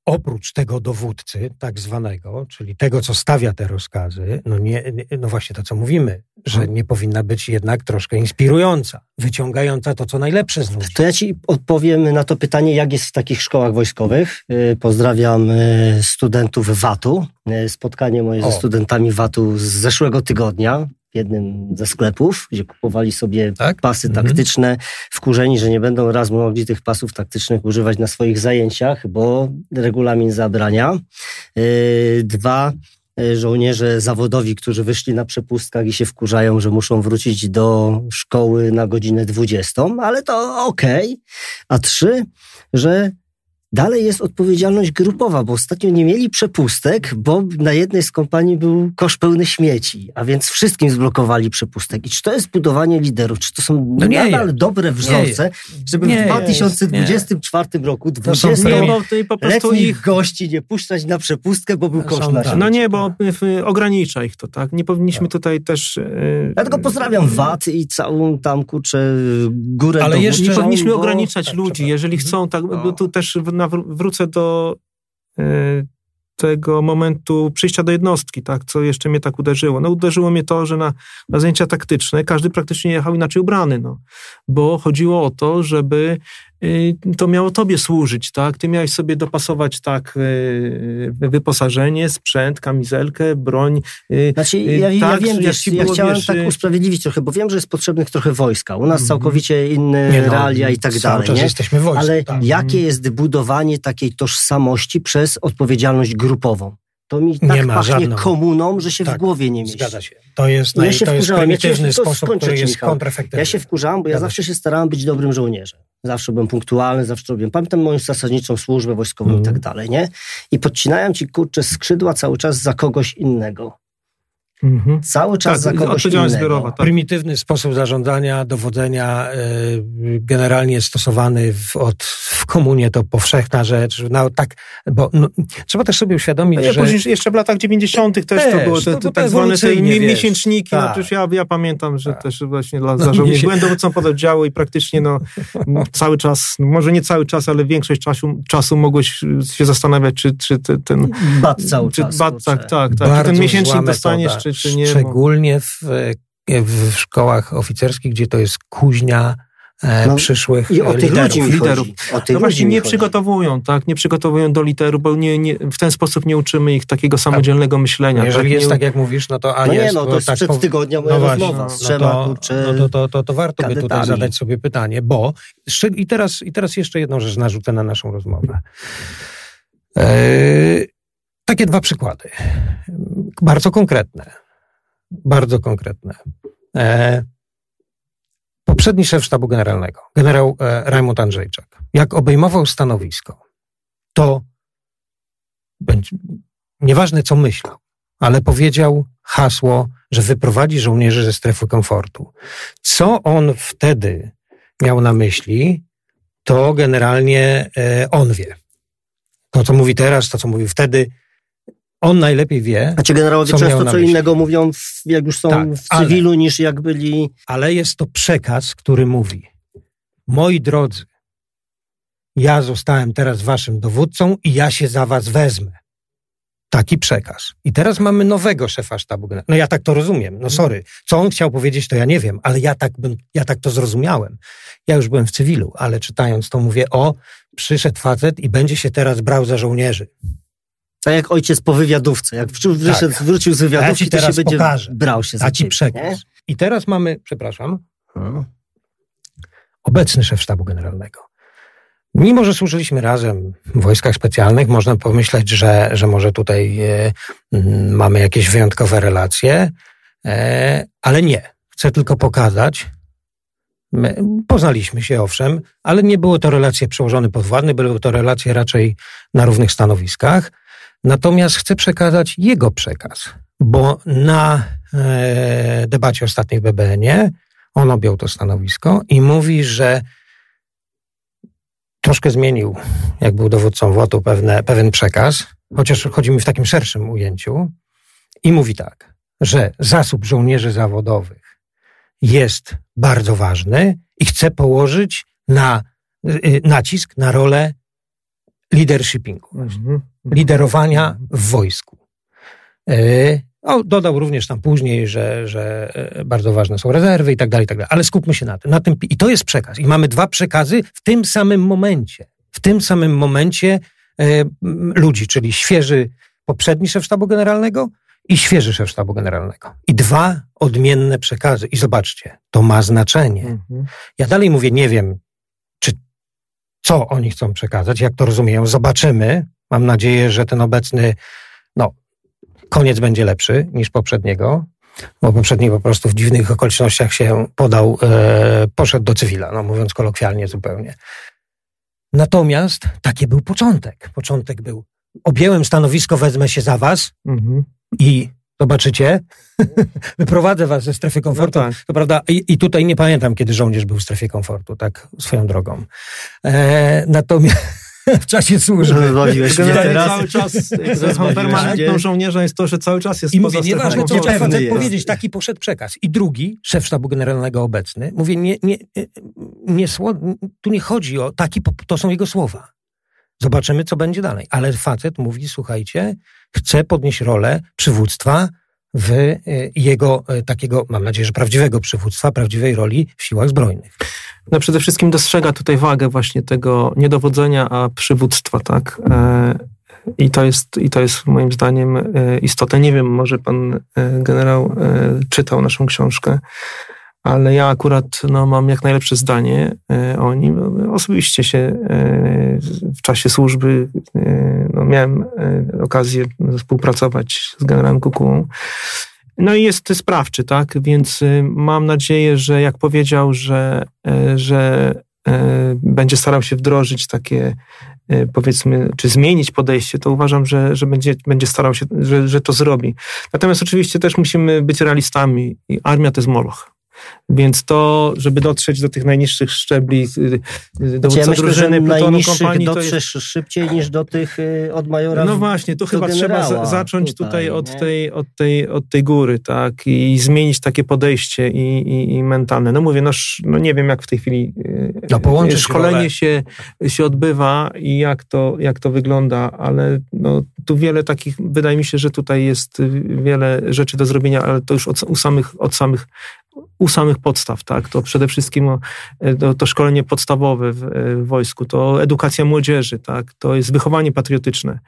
oprócz tego dowódcy, tak zwanego, czyli tego, co stawia te rozkazy, no, nie, no właśnie to, co mówimy, że mhm. nie powinna być jednak troszkę inspirująca, wyciągająca to, co najlepsze z ludzi. To ja ci odpowiem na to pytanie, jak jest w takich szkołach wojskowych. Y, pozdrawiam y, studentów VAT-u. Spotkanie moje o. ze studentami VAT-u z zeszłego tygodnia w jednym ze sklepów, gdzie kupowali sobie tak? pasy mhm. taktyczne, wkurzeni, że nie będą raz mogli tych pasów taktycznych używać na swoich zajęciach, bo regulamin zabrania. Yy, dwa, yy, żołnierze zawodowi, którzy wyszli na przepustkach i się wkurzają, że muszą wrócić do szkoły na godzinę 20, ale to okej. Okay. A trzy, że Dalej jest odpowiedzialność grupowa, bo ostatnio nie mieli przepustek, bo na jednej z kompanii był kosz pełny śmieci, a więc wszystkim zblokowali przepustek. I czy to jest budowanie liderów? Czy to są no nadal jest. dobre wzorce, żeby nie w 2024 nie. roku 20 letnich ich... gości nie puszczać na przepustkę, bo był kosz na śmieci? No nie, bo ogranicza ich to, tak? Nie powinniśmy tak. tutaj też... Yy... Ja tylko pozdrawiam VAT i całą tam, kurczę, górę Ale jeszcze nie powinniśmy bo... ograniczać tak, ludzi, jeżeli chcą, tak, bo tu też na, wrócę do, e, tego momentu przyjścia do jednostki, tak, co jeszcze mnie tak uderzyło. No uderzyło mnie to, że na, na zajęcia taktyczne każdy praktycznie jechał inaczej ubrany, no, bo chodziło o to, żeby to miało tobie służyć, tak? Ty miałeś sobie dopasować tak y, wyposażenie, sprzęt, kamizelkę, broń. Y, znaczy, ja, tak, ja wiem, wiesz, ja chciałem wiesz, tak usprawiedliwić trochę, bo wiem, że jest potrzebnych trochę wojska. U nas mm, całkowicie inne nie no, realia i tak dalej. Nie? jesteśmy wojską. Ale tak. jakie jest budowanie takiej tożsamości przez odpowiedzialność grupową? To mi tak nie ma pachnie żadną. komuną, że się tak, w głowie nie mieści. Zgadza się. To jest, naj, ja to jest prymitywny ja sposób, który jest kontrefektywny. Ja się wkurzałem, bo ja zawsze się starałem być dobrym żołnierzem. Zawsze byłem punktualny, zawsze robiłem. Pamiętam moją zasadniczą służbę wojskową mm. i tak mhm. dalej, nie? I podcinałem ci, kurczę, skrzydła cały czas za kogoś innego. Mhm. Cały czas tak, za kogoś innego. Zbiorowa, tak. Prymitywny sposób zarządzania, dowodzenia, yy, generalnie stosowany w, od, w komunie to powszechna rzecz. No, tak, bo no, trzeba też sobie uświadomić, ja że... Później jeszcze w latach 90. też, to było te, te, tak zwane te miesięczniki. Tak. No, ja, ja pamiętam, że tak. też właśnie dla no, żołnierzy byłem dowódcą pododdziału i praktycznie no, cały czas, może nie cały czas, ale większość czasu, czasu mogłeś się zastanawiać, czy, czy ten... Bat cały czy, czas. Bat, tak, tak, tak. Czy ten miesięcznik dostaniesz, czy, czy nie. Szczególnie w, w szkołach oficerskich, gdzie to jest kuźnia e, no, przyszłych i o tych liderów. Ludzi liderów. O tych no właśnie nie przygotowują, tak? Nie przygotowują do literu, bo nie, nie, w ten sposób nie uczymy ich takiego samodzielnego tak. myślenia. Jeżeli tak? jest nie... tak, jak mówisz, no to a no jest... Nie, no to jest tak, przed tygodnia moja no rozmowa no, z trzema, no to, no to, to, to, to warto kadetami. by tutaj zadać sobie pytanie, bo i teraz, i teraz jeszcze jedną rzecz narzucę na naszą rozmowę. E, takie dwa przykłady. Bardzo konkretne bardzo konkretne. E, poprzedni szef sztabu generalnego, generał e, Rajmund Andrzejczak, jak obejmował stanowisko, to będzie, nieważne co myślał, ale powiedział hasło, że wyprowadzi żołnierzy ze strefy komfortu. Co on wtedy miał na myśli, to generalnie e, on wie. To, co mówi teraz, to, co mówił wtedy, on najlepiej wie. A ci generałowie co często co innego mówią, w, jak już są tak, w cywilu, ale, niż jak byli. Ale jest to przekaz, który mówi: Moi drodzy, ja zostałem teraz waszym dowódcą i ja się za was wezmę. Taki przekaz. I teraz mamy nowego szefa sztabu. No ja tak to rozumiem. No sorry. Co on chciał powiedzieć, to ja nie wiem, ale ja tak, bym, ja tak to zrozumiałem. Ja już byłem w cywilu, ale czytając to mówię, o, przyszedł facet i będzie się teraz brał za żołnierzy. Tak jak ojciec po wywiadówce. Jak wyszedł, tak. wrócił z wywiadówki, ja to się będzie pokażę. brał się za A ci przekaz. Nie? I teraz mamy, przepraszam, hmm. obecny szef sztabu generalnego. Mimo, że służyliśmy razem w wojskach specjalnych, można pomyśleć, że, że może tutaj e, mamy jakieś wyjątkowe relacje, e, ale nie. Chcę tylko pokazać, My poznaliśmy się owszem, ale nie były to relacje przełożone podwładne, były to relacje raczej na równych stanowiskach. Natomiast chcę przekazać jego przekaz, bo na e, debacie ostatniej w BBN-ie on objął to stanowisko i mówi, że troszkę zmienił, jak był dowódcą WOT-u, pewne, pewien przekaz, chociaż chodzi mi w takim szerszym ujęciu. I mówi tak, że zasób żołnierzy zawodowych jest bardzo ważny i chce położyć na, y, nacisk na rolę leadershipingu, mhm. liderowania w wojsku. E, o, dodał również tam później, że, że e, bardzo ważne są rezerwy i tak dalej, i tak dalej. Ale skupmy się na tym, na tym. I to jest przekaz. I mamy dwa przekazy w tym samym momencie. W tym samym momencie e, ludzi, czyli świeży poprzedni szef sztabu generalnego i świeży szef sztabu generalnego. I dwa odmienne przekazy. I zobaczcie, to ma znaczenie. Mhm. Ja dalej mówię, nie wiem, co oni chcą przekazać, jak to rozumieją, zobaczymy. Mam nadzieję, że ten obecny, no, koniec będzie lepszy niż poprzedniego, bo poprzedni po prostu w dziwnych okolicznościach się podał, e, poszedł do cywila, no mówiąc kolokwialnie zupełnie. Natomiast taki był początek. Początek był, objęłem stanowisko, wezmę się za was mhm. i Zobaczycie, (laughs) wyprowadzę was ze strefy komfortu. No tak. To prawda, i, i, tutaj nie pamiętam, kiedy żołnierz był w strefie komfortu, tak swoją drogą. E, natomiast (laughs) w czasie służby. Bawiłeś mnie teraz. Cały czas permanentną żołnierza jest to, że cały czas jest I mówię, nieważne, co facet powiedzieć, taki poszedł przekaz. I drugi, szef sztabu generalnego obecny, mówię, nie, nie, nie, nie, tu nie chodzi o taki, to są jego słowa. Zobaczymy, co będzie dalej. Ale facet mówi, słuchajcie, chcę podnieść rolę przywództwa w y, jego y, takiego, mam nadzieję, że prawdziwego przywództwa, prawdziwej roli w siłach zbrojnych. No przede wszystkim dostrzega tutaj wagę właśnie tego niedowodzenia, a przywództwa, tak? E, I to jest, i to jest moim zdaniem e, istotne. Nie wiem, może pan e, generał czytał naszą książkę, ale ja akurat no, mam jak najlepsze zdanie o nim. Osobiście się w czasie służby no, miałem okazję współpracować z generałem Kukułą. No i jest sprawczy, tak? Więc mam nadzieję, że jak powiedział, że, e, że e, będzie starał się wdrożyć takie e, powiedzmy, czy zmienić podejście, to uważam, że, że będzie, będzie starał się, że, że to zrobi. Natomiast oczywiście też musimy być realistami. Armia to jest moloch. Więc to, żeby dotrzeć do tych najniższych szczebli y, y, dowódca ja myślę, drużyny, plutonu, kompanii... dotrzesz jest... szybciej niż do tych y, od majora No właśnie, to chyba trzeba zacząć tutaj, tutaj od, tej, od, tej, od tej góry, tak? I zmienić takie podejście i, i, i mentalne. No mówię, no, no nie wiem jak w tej chwili no, szkolenie się, się odbywa i jak to, jak to wygląda, ale no, tu wiele takich, wydaje mi się, że tutaj jest wiele rzeczy do zrobienia, ale to już od, u samych, od samych u samych podstaw, tak? To przede wszystkim e, to, to szkolenie podstawowe w, e, w, wojsku, to edukacja młodzieży, tak? To jest wychowanie patriotyczne.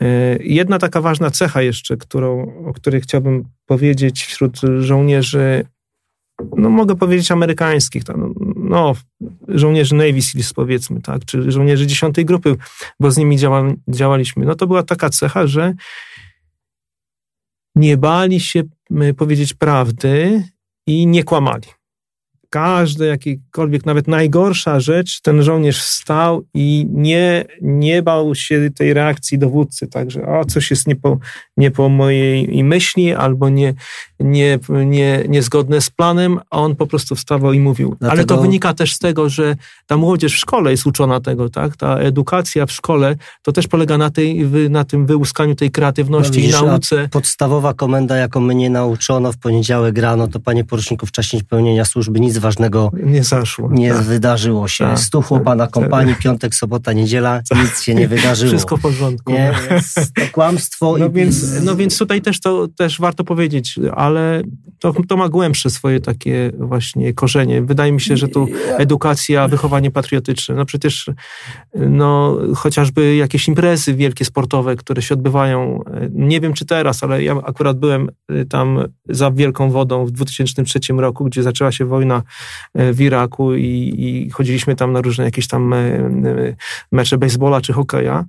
E, jedna taka ważna cecha jeszcze, którą, o której chciałbym powiedzieć wśród żołnierzy, no mogę powiedzieć amerykańskich, no, żołnierzy Navy Seals powiedzmy, tak? Czy żołnierzy 10 grupy, bo z nimi działa, działaliśmy. No to była taka cecha, że nie bali się powiedzieć prawdy, i nie kłamali. Każda, jakikolwiek, nawet najgorsza rzecz, ten żołnierz wstał i nie, nie bał się tej reakcji dowódcy, także o, coś jest nie po, nie po mojej myśli albo nie, nie, nie, niezgodne z planem, a on po prostu wstawał i mówił. Dlatego... Ale to wynika też z tego, że ta młodzież w szkole jest uczona tego, tak? Ta edukacja w szkole to też polega na, tej, na tym wyłuskaniu tej kreatywności no, widzisz, i nauce. Podstawowa komenda, jaką mnie nauczono w poniedziałek rano, to panie poruczniku, w czasie pełnienia służby nic ważnego nie zaszło. Nie tak. wydarzyło się. Tak, Stu chłopa na tak, kompanii, tak. piątek, sobota, niedziela, tak. nic się nie wydarzyło. Wszystko w porządku. Nie? To kłamstwo. No, i... więc, no więc tutaj też to też warto powiedzieć, ale to, to ma głębsze swoje takie właśnie korzenie. Wydaje mi się, że tu edukacja, wychowanie patriotyczne, no przecież no, chociażby jakieś imprezy wielkie sportowe, które się odbywają, nie wiem czy teraz, ale ja akurat byłem tam za Wielką Wodą w 2003 roku, gdzie zaczęła się wojna w Iraku i, i chodziliśmy tam na różne jakieś tam e, mecze baseballa czy hokeja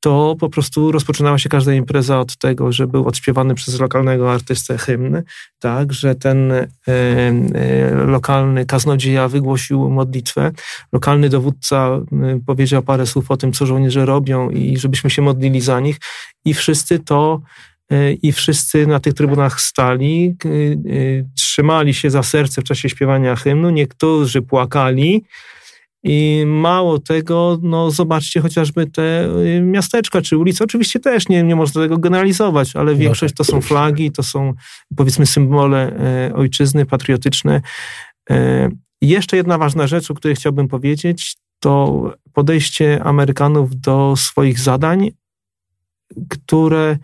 to po prostu rozpoczynała się każda impreza od tego, że był odśpiewany przez lokalnego artystę hymn, tak, że ten e, e, lokalny kaznodzieja wygłosił modlitwę, lokalny dowódca e, powiedział parę słów o tym, co żołnierze robią i żebyśmy się modlili za nich. I wszyscy to e, i wszyscy na tych trybunach stali, e, trzymali się za serce w czasie śpiewania hymnu, niektórzy płakali, i mało tego, no zobaczcie chociażby te miasteczka czy ulice. Oczywiście też nie, nie można tego generalizować, ale no większość tak. to są flagi, to są powiedzmy symbole e, ojczyzny, patriotyczne. E, jeszcze jedna ważna rzecz, o której chciałbym powiedzieć, to podejście Amerykanów do swoich zadań, które E,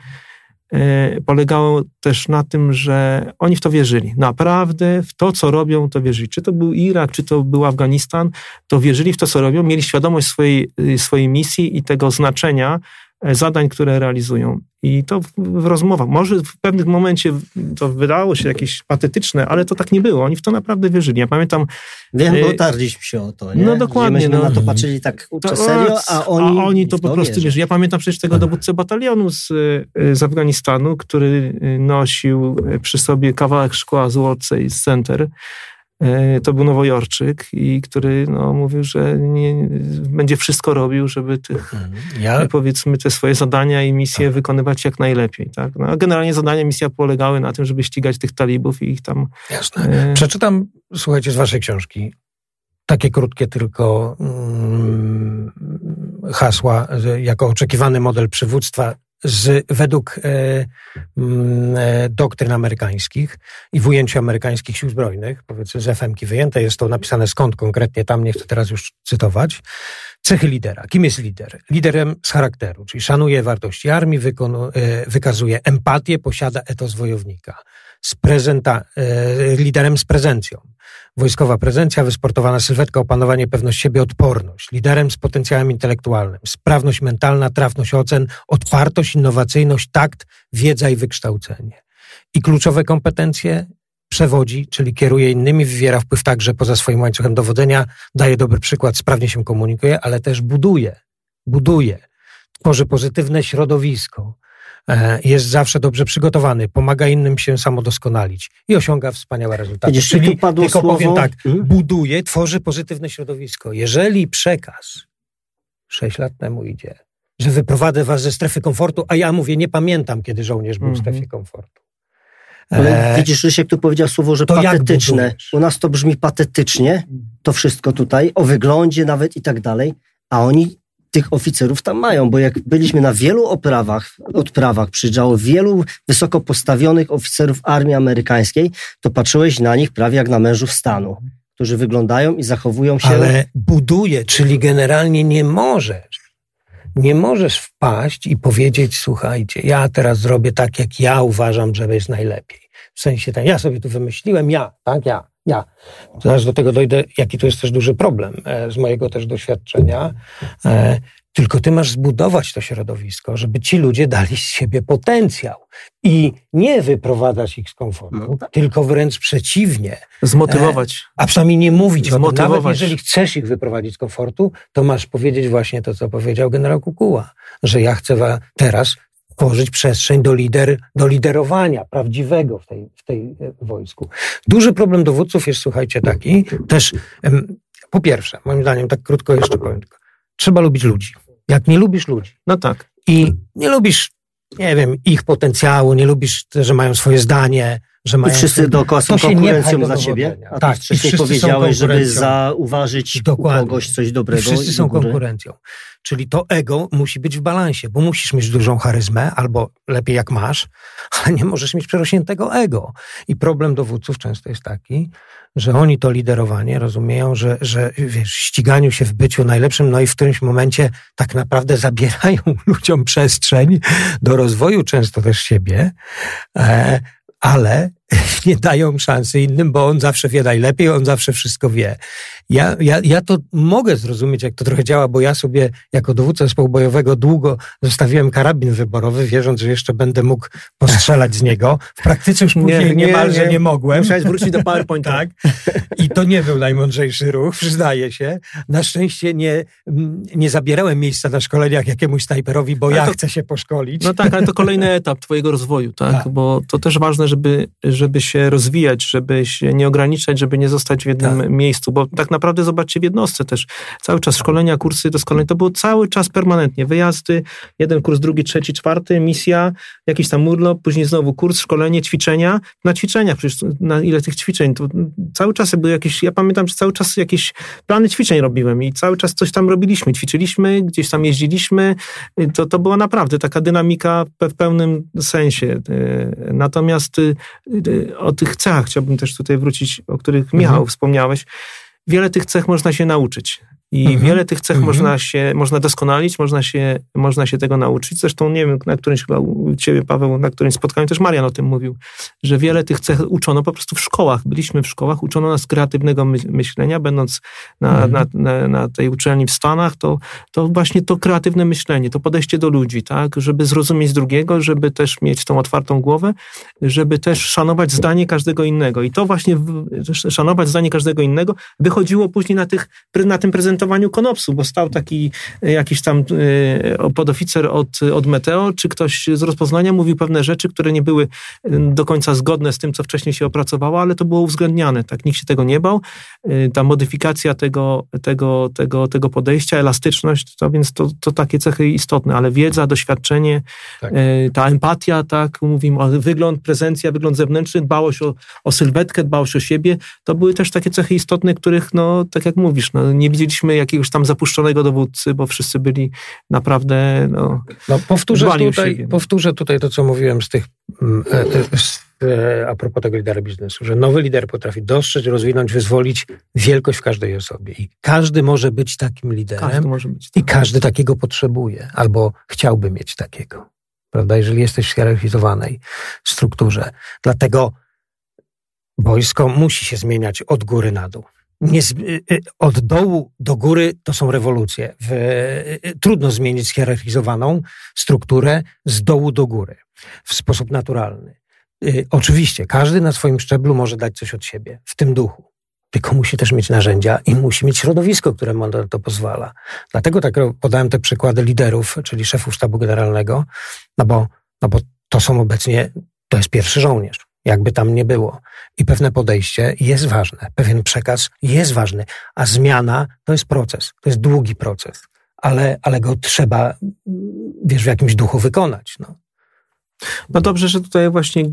polegało też na tym, że oni w to wierzyli. Naprawdę w to, co robią, to wierzyli. Czy to był Irak, czy to był Afganistan, to wierzyli w to, co robią, mieli świadomość swojej, swojej misji i tego znaczenia E, zadań, które realizują. I to w, w rozmowach, może w pewnym momencie to wydało się jakieś patetyczne, ale to tak nie było. Oni w to naprawdę wierzyli. Ja pamiętam... Wiem, bo e, tarliśmy się o to, nie? No dokładnie. no, na to patrzyli tak to, serio, a oni, a oni to po prostu wierzą. Ja pamiętam przecież tego dowódcę batalionu z, e, z Afganistanu, który nosił przy sobie kawałek szkła z World Trade Center E, to był Nowojorczyk i który no, mówił, że nie, będzie wszystko robił, żeby tych, mhm. ja... powiedzmy, te swoje zadania i misje tak. wykonywać jak najlepiej. Tak? No, a generalnie zadania misja polegały na tym, żeby ścigać tych talibów i ich tam... Jasne. E... Przeczytam, słuchajcie, z waszej książki takie krótkie tylko mm, hasła, jako oczekiwany model przywództwa z, według e, mm, e, doktryn amerykańskich i w ujęciu amerykańskich sił zbrojnych, powiedzmy z FM-ki wyjęte, jest to napisane skąd konkretnie, tam nie chcę teraz już cytować, Cechy lidera. Kim jest lider? Liderem z charakteru, czyli szanuje wartości armii, wykonu, e, wykazuje empatię, posiada etos wojownika. Z prezenta, e, liderem z prezencją. Wojskowa prezencja, wysportowana sylwetka, opanowanie, pewność siebie, odporność. Liderem z potencjałem intelektualnym. Sprawność mentalna, trafność ocen, otwartość, innowacyjność, takt, wiedza i wykształcenie. I kluczowe kompetencje przewodzi, czyli kieruje innymi, wywiera wpływ także poza swoim łańcuchem dowodzenia, daje dobry przykład, sprawnie się komunikuje, ale też buduje, buduje, tworzy pozytywne środowisko, jest zawsze dobrze przygotowany, pomaga innym się samodoskonalić i osiąga wspaniałe rezultaty. Widzisz, Czyli padło tylko słowo... powiem tak, hmm? buduje, tworzy pozytywne środowisko. Jeżeli przekaz sześć lat temu idzie, że wyprowadzę was ze strefy komfortu, a ja mówię, nie pamiętam, kiedy żołnierz był w strefie mhm. komfortu. Ale e, widzisz, Rysiek tu powiedział słowo, że patetyczne. U nas to brzmi patetycznie, to wszystko tutaj, o wyglądzie nawet i tak dalej, a oni tych oficerów tam mają, bo jak byliśmy na wielu oprawach, odprawach, przyjeżdżało wielu wysoko postawionych oficerów armii amerykańskiej, to patrzyłeś na nich prawie jak na mężów stanu, którzy wyglądają i zachowują się... Ale buduje, czyli generalnie nie możesz nie możesz wpaść i powiedzieć, słuchajcie, ja teraz zrobię tak, jak ja uważam, że jest najlepiej. W sensie tak, ja sobie tu wymyśliłem, ja, tak, ja, ja. Zaraz do tego dojdę, jaki tu jest też duży problem e, z mojego też doświadczenia. E, tylko ty masz zbudować to środowisko, żeby ci ludzie dali z siebie potencjał i nie wyprowadzać ich z komfortu, no, tak. tylko wręcz przeciwnie. Zmotywować. E, a przynajmniej nie mówić Zmotywować. o tym. Nawet jeżeli chcesz ich wyprowadzić z komfortu, to masz powiedzieć właśnie to, co powiedział generał Kukuła, że ja chcę teraz tworzyć przestrzeń do, lider, do liderowania prawdziwego w tej, w tej e, wojsku. Duży problem dowódców jest, słuchajcie, taki, też po pierwsze, moim zdaniem, tak krótko jeszcze powiem tylko, trzeba lubić ludzi. Jak nie lubisz ludzi. No tak. I nie lubisz, nie wiem, ich potencjału, nie lubisz, że mają swoje zdanie, że mają... I wszyscy dookoła są konkurencją dla ciebie. A tak, wcześniej powiedziałeś, żeby zauważyć Dokładnie. u kogoś coś dobrego. I wszyscy są konkurencją. Czyli to ego musi być w balansie, bo musisz mieć dużą charyzmę, albo lepiej jak masz, (laughs) ale nie możesz mieć przerośniętego ego. I problem dowódców często jest taki, że oni to liderowanie rozumieją, że, że wiesz, ściganiu się w byciu najlepszym, no i w którymś momencie tak naprawdę zabierają (laughs) ludziom przestrzeń do rozwoju często też siebie, e, ale (laughs) nie dają szansy innym, bo on zawsze wie najlepiej, on zawsze wszystko wie. Ja, ja, ja to mogę zrozumieć, jak to trochę działa, bo ja sobie jako dowódca zespołu bojowego długo zostawiłem karabin wyborowy, wierząc, że jeszcze będę mógł postrzelać z niego. W praktyce już później nie, nie, niemalże nie, nie mogłem. Musiałeś wrócić do PowerPointa. tak. I to nie był najmądrzejszy ruch, przyznaję się. Na szczęście nie, nie zabierałem miejsca na szkoleniach jakiemuś snajperowi, bo ja chcę się poszkolić. No tak, ale to kolejny (laughs) etap twojego rozwoju, tak? tak. Bo to też ważne, żeby, żeby się rozwijać, żeby się nie ograniczać, żeby nie zostać w jednym tak. miejscu, bo tak naprawdę zobaczcie w jednostce też, cały czas szkolenia, kursy doskonale, to było cały czas permanentnie, wyjazdy, jeden kurs, drugi, trzeci, czwarty, misja, jakiś tam urlop, później znowu kurs, szkolenie, ćwiczenia, na ćwiczeniach, przecież na ile tych ćwiczeń, to cały czas były jakieś, ja pamiętam, że cały czas jakieś plany ćwiczeń robiłem i cały czas coś tam robiliśmy, ćwiczyliśmy, gdzieś tam jeździliśmy, to, to była naprawdę taka dynamika w pełnym sensie. Natomiast o tych cechach chciałbym też tutaj wrócić, o których Michał mhm. wspomniałeś. Wiele tych cech można się nauczyć. I mhm. wiele tych cech mhm. można się, można doskonalić, można się, można się tego nauczyć. Zresztą nie wiem, na którymś chyba u ciebie, Paweł, na którymś spotkaniu też Marian o tym mówił, że wiele tych cech uczono po prostu w szkołach. Byliśmy w szkołach, uczono nas kreatywnego myślenia, będąc na, mhm. na, na, na, tej uczelni w Stanach, to, to właśnie to kreatywne myślenie, to podejście do ludzi, tak, żeby zrozumieć drugiego, żeby też mieć tą otwartą głowę, żeby też szanować zdanie każdego innego. I to właśnie szanować zdanie każdego innego wychodziło później na, tych, na tym prezentowaniu konopsu, bo stał taki e, jakiś tam e, podoficer od, od Meteo, czy ktoś z rozpoznania mówił pewne rzeczy, które nie były e, do końca zgodne z tym, co wcześniej się opracowało, ale to było uwzględniane, tak, nikt się tego nie bał. Ta modyfikacja tego, tego, tego, tego podejścia, elastyczność, to więc to, to takie cechy istotne, ale wiedza, doświadczenie, tak. ta empatia, tak, mówimy wygląd, prezencja, wygląd zewnętrzny, dbałość o, o sylwetkę, dbałość o siebie, to były też takie cechy istotne, których, no, tak jak mówisz, no, nie widzieliśmy mieliśmy jakiegoś tam zapuszczonego dowódcy, bo wszyscy byli naprawdę. No, no powtórzę, tutaj, powtórzę tutaj to, co mówiłem z tych. Mm, e, z, e, a propos tego lidera biznesu, że nowy lider potrafi dostrzec, rozwinąć, wyzwolić wielkość w każdej osobie. I każdy może być takim liderem. Każdy może być. I każdy takiego potrzebuje, albo chciałby mieć takiego. Prawda? Jeżeli jesteś w hierarchizowanej strukturze. Dlatego wojsko musi się zmieniać od góry na dół nie, y, y, od dołu do góry to są rewolucje. W, y, trudno zmienić schierarchizowaną strukturę z dołu do góry w sposób naturalny. Oczywiście, każdy na swoim szczeblu może dać coś od siebie, w tym duchu. Tylko musi też mieć narzędzia i musi mieć środowisko, które mu na to pozwala. Dlatego tak podałem te przykłady liderów, czyli szefów sztabu generalnego, no bo, no bo to są obecnie, to jest pierwszy żołnierz jakby tam nie było. I pewne podejście jest ważne, pewien przekaz jest ważny, a zmiana to jest proces, to jest długi proces, ale, ale go trzeba, wiesz, w jakimś duchu wykonać. No. no dobrze, że tutaj właśnie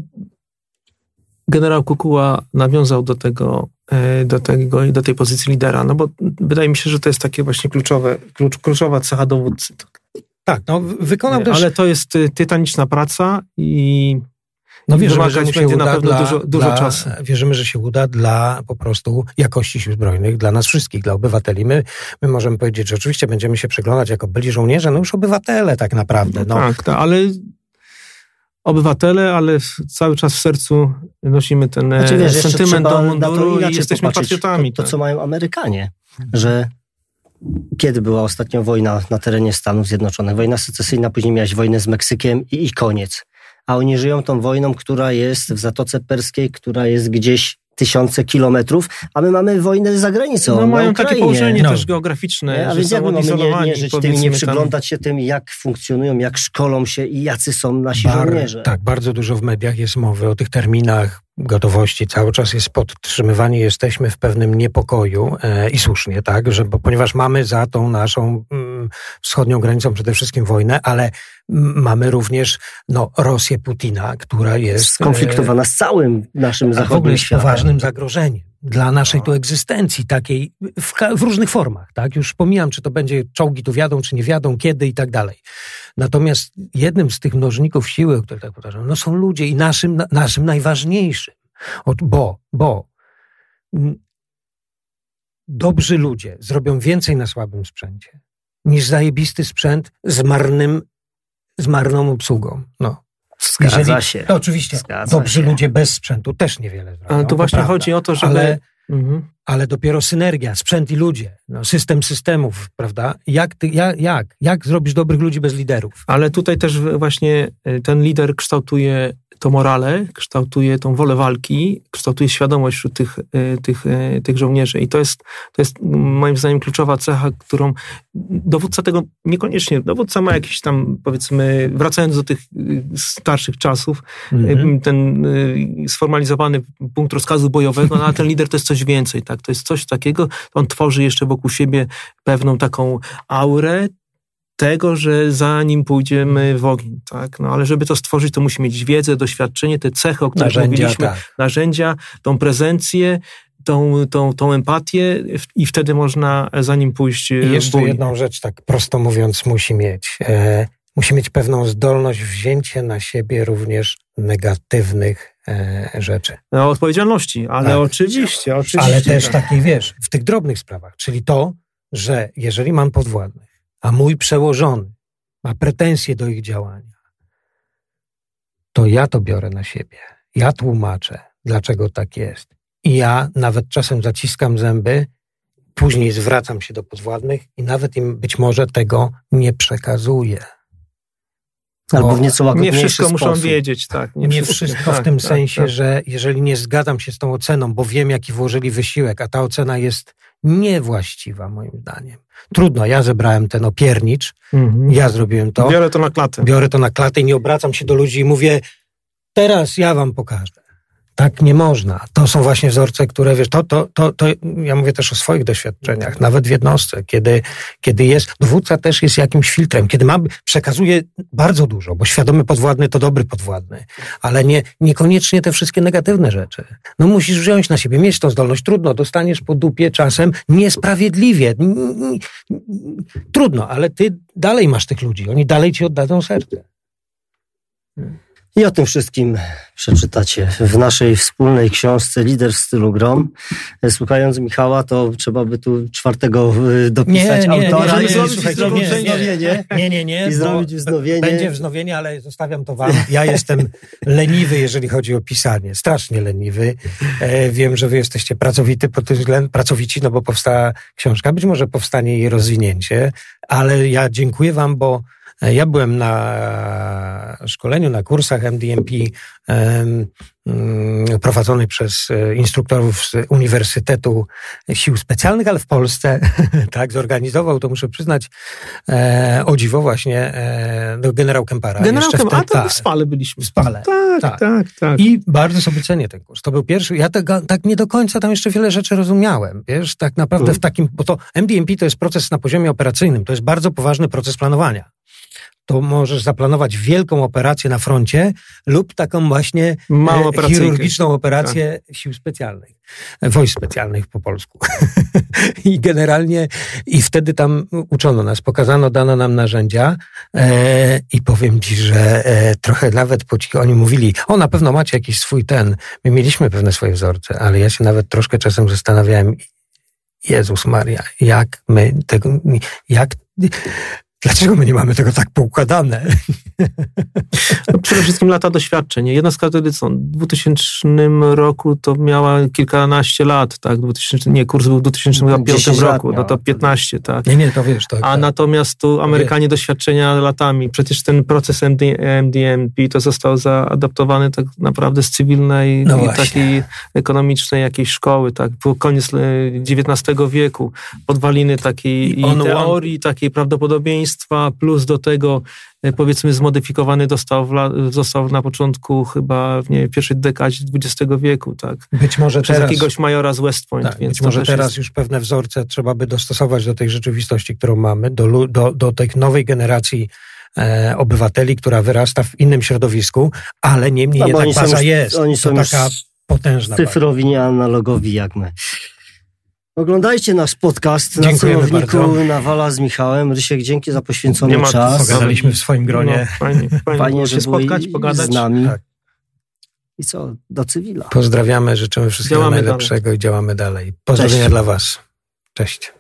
generał Kukuła nawiązał do tego, e, do, tego, do tej pozycji lidera, no bo wydaje mi się, że to jest takie właśnie kluczowe, klucz, kluczowa cecha dowódcy. Tak, no wykonał też... Ale to jest y, tytaniczna praca i no wierzymy, że się uda na pewno dla, dużo, dużo dla, czasu. Wierzymy, że się uda dla po prostu jakości sił zbrojnych, dla nas wszystkich, dla obywateli. My, my możemy powiedzieć, że oczywiście będziemy się przyglądać jako byli żołnierze, no już obywatele tak naprawdę. No. Tak, tak, ale obywatele, ale cały czas w sercu nosimy ten znaczy, wiesz, sentyment do munduru i jesteśmy popatrzeć. patriotami. To, to, tak. co mają Amerykanie, że kiedy była ostatnio wojna na terenie Stanów Zjednoczonych? Wojna secesyjna, później miałaś wojnę z Meksykiem i, i koniec a oni żyją tą wojną, która jest w Zatoce Perskiej, która jest gdzieś tysiące kilometrów, a my mamy wojnę za granicą. No mają takie położenie no. też geograficzne, nie? A więc jak mamy nie, nie żyć tym, nie przyglądać się tym, jak funkcjonują, jak szkolą się i jacy są nasi Bar, żołnierze. Tak, bardzo dużo w mediach jest mowy o tych terminach gotowości. Cały czas jest podtrzymywani, jesteśmy w pewnym niepokoju e, i słusznie, tak, że, bo, ponieważ mamy za tą naszą mm, wschodnią granicą przede wszystkim wojnę, ale mamy również no, Rosję Putina, która jest... Skonfliktowana e, z całym naszym zachodnim jest poważnym zagrożeniem dla naszej no. tu egzystencji takiej w, w, różnych formach, tak? Już pomijam, czy to będzie czołgi tu wiadą, czy nie wiadą, kiedy i tak dalej. Natomiast jednym z tych mnożników siły, o których tak powtarzam, no są ludzie i naszym, naszym najważniejszym. Bo, bo dobrzy ludzie zrobią więcej na słabym sprzęcie niż zajebisty sprzęt z marnym, z marną obsługą. No. Zgadza Jeżeli, się. To oczywiście Zgadza dobrzy się. ludzie bez sprzętu też niewiele zrobią. Ale tu właśnie chodzi o to, żeby... Ale, mhm. ale dopiero synergia, sprzęt i ludzie, no, system systemów, prawda? Jak, ty, jak, jak? Jak zrobisz dobrych ludzi bez liderów? Ale tutaj też właśnie y, ten lider kształtuje to morale, kształtuje tą wolę walki, kształtuje świadomość wśród tych, e, tych, e, tych żołnierzy. I to jest, to jest moim zdaniem kluczowa cecha, którą dowódca tego niekoniecznie, dowódca ma jakiś tam, powiedzmy, wracając do tych e, starszych czasów, mhm. ten sformalizowany punkt rozkazu bojowego, no, a ten lider to jest coś więcej, tak? To jest coś takiego, on tworzy jeszcze wokół siebie pewną taką aurę, tego, że zanim pójdziemy w ogień, tak? No ale żeby to stworzyć, to musi mieć wiedzę, doświadczenie, te cechy, o których narzędzia, mówiliśmy, tak. narzędzia, tą prezencję, tą, tą, tą empatię i wtedy można za nim pójść I jeszcze bój. jedną rzecz, tak prosto mówiąc, musi mieć. E, musi mieć pewną zdolność wzięcia na siebie również negatywnych e, rzeczy. No, odpowiedzialności, ale tak. oczywiście, oczywiście. Ale też tak. takiej, wiesz, w tych drobnych sprawach, czyli to, że jeżeli mam podwładnych, a mój przełożony ma pretensje do ich działania, to ja to biorę na siebie. Ja tłumaczę, dlaczego tak jest. I ja nawet czasem zaciskam zęby, później zwracam się do podwładnych i nawet im być może tego nie przekazuję. Albo w nieco Nie wszystko sposób. muszą wiedzieć, tak. Nie, nie wszystko, wszystko w tak, tym tak, sensie, tak. że jeżeli nie zgadzam się z tą oceną, bo wiem, jaki włożyli wysiłek, a ta ocena jest niewłaściwa, moim zdaniem. Trudno, ja zebrałem ten opiernicz, mhm. ja zrobiłem to. Biorę to na klatę. Biorę to na klatę i nie obracam się do ludzi i mówię, teraz ja wam pokażę. Tak nie można. To są właśnie wzorce, które wiesz, to, to, to, to ja mówię też o swoich doświadczeniach, nawet w jednostce, kiedy, kiedy jest, dowódca też jest jakimś filtrem, kiedy ma, przekazuje bardzo dużo, bo świadomy podwładny to dobry podwładny, ale nie, niekoniecznie te wszystkie negatywne rzeczy. No musisz wziąć na siebie, mieć tą zdolność. Trudno, dostaniesz po dupie czasem niesprawiedliwie. Trudno, ale ty dalej masz tych ludzi, oni dalej ci oddadzą serce. I o tym wszystkim przeczytacie w naszej wspólnej książce Lider w stylu Grom. Słuchając Michała, to trzeba by tu czwartego y, dopisać nie, nie, autora nie, nie, i zrobić wznowienie. Nie, nie, nie. I zrobić wznowienie. Będzie wznowienie, ale zostawiam to wam. Ja jestem leniwy, jeżeli chodzi o pisanie. Strasznie leniwy. E, wiem, że wy jesteście pracowity pod tym względem, pracowici, no bo powstała książka. Być może powstanie jej rozwinięcie, ale ja dziękuję wam, bo ja byłem na szkoleniu, na kursach MDMP mm, prowadzonych przez e, instruktorów z Uniwersytetu Sił Specjalnych, ale w Polsce, (laughs) tak, zorganizował, to muszę przyznać, e, o dziwo właśnie e, no, generał Kempara. Generał Kempara, a w Spale byliśmy. W Spale. Tak, tak, tak, tak. I bardzo sobie cenię ten kurs. To był pierwszy, ja tego, tak nie do końca tam jeszcze wiele rzeczy rozumiałem, wiesz, tak naprawdę w mhm. takim, bo to MDMP to jest proces na poziomie operacyjnym, to jest bardzo poważny proces planowania to możesz zaplanować wielką operację na froncie lub taką właśnie Małą e, chirurgiczną operację tak. sił specjalnych, e, wojsk specjalnych po polsku. (laughs) I generalnie, i wtedy tam uczono nas, pokazano, dano nam narzędzia e, i powiem ci, że e, trochę nawet po cichu oni mówili, o na pewno macie jakiś swój ten, my mieliśmy pewne swoje wzorce, ale ja się nawet troszkę czasem zastanawiałem, Jezus Maria, jak my tego, jak Dlaczego my nie mamy tego tak poukładane? No, przede wszystkim lata doświadczeń. Jednostka wtedy co, w 2000 roku to miała kilkanaście lat, tak? 2000, nie, kurs był w 2005 roku, no to 15, tak. Nie, nie, to wiesz. To, A tak. natomiast tu Amerykanie doświadczenia latami. Przecież ten proces MD, MDMP to został zaadaptowany tak naprawdę z cywilnej no i takiej ekonomicznej jakiejś szkoły, tak? Po koniec XIX e, wieku. Podwaliny takiej i, i teorii, takiej prawdopodobieństwa plus do tego powiedzmy zmodyfikowany dostał, został na początku chyba w nie, pierwszej dekadzie XX wieku, tak. Być może Przez teraz, jakiegoś majora z West Point. Tak, więc być może teraz jest... już pewne wzorce trzeba by dostosować do tej rzeczywistości, którą mamy, do, do, do tej nowej generacji e, obywateli, która wyrasta w innym środowisku, ale niemniej no, jednak baza już, jest. Oni są to taka potężna. Cyfrowi, nie analogowi jak my. Oglądajcie nasz podcast na celowniku Nawala z Michałem. Rysiek, dzięki za poświęcony Nie czas. Pogadaliśmy w swoim gronie. No, fajnie, fajnie, fajnie że się spotkać, pogadać. z nami. Tak. I co? Do cywila. Pozdrawiamy, życzymy wszystkiego działamy najlepszego dalej. i działamy dalej. Pozdrowienia Cześć. dla Was. Cześć.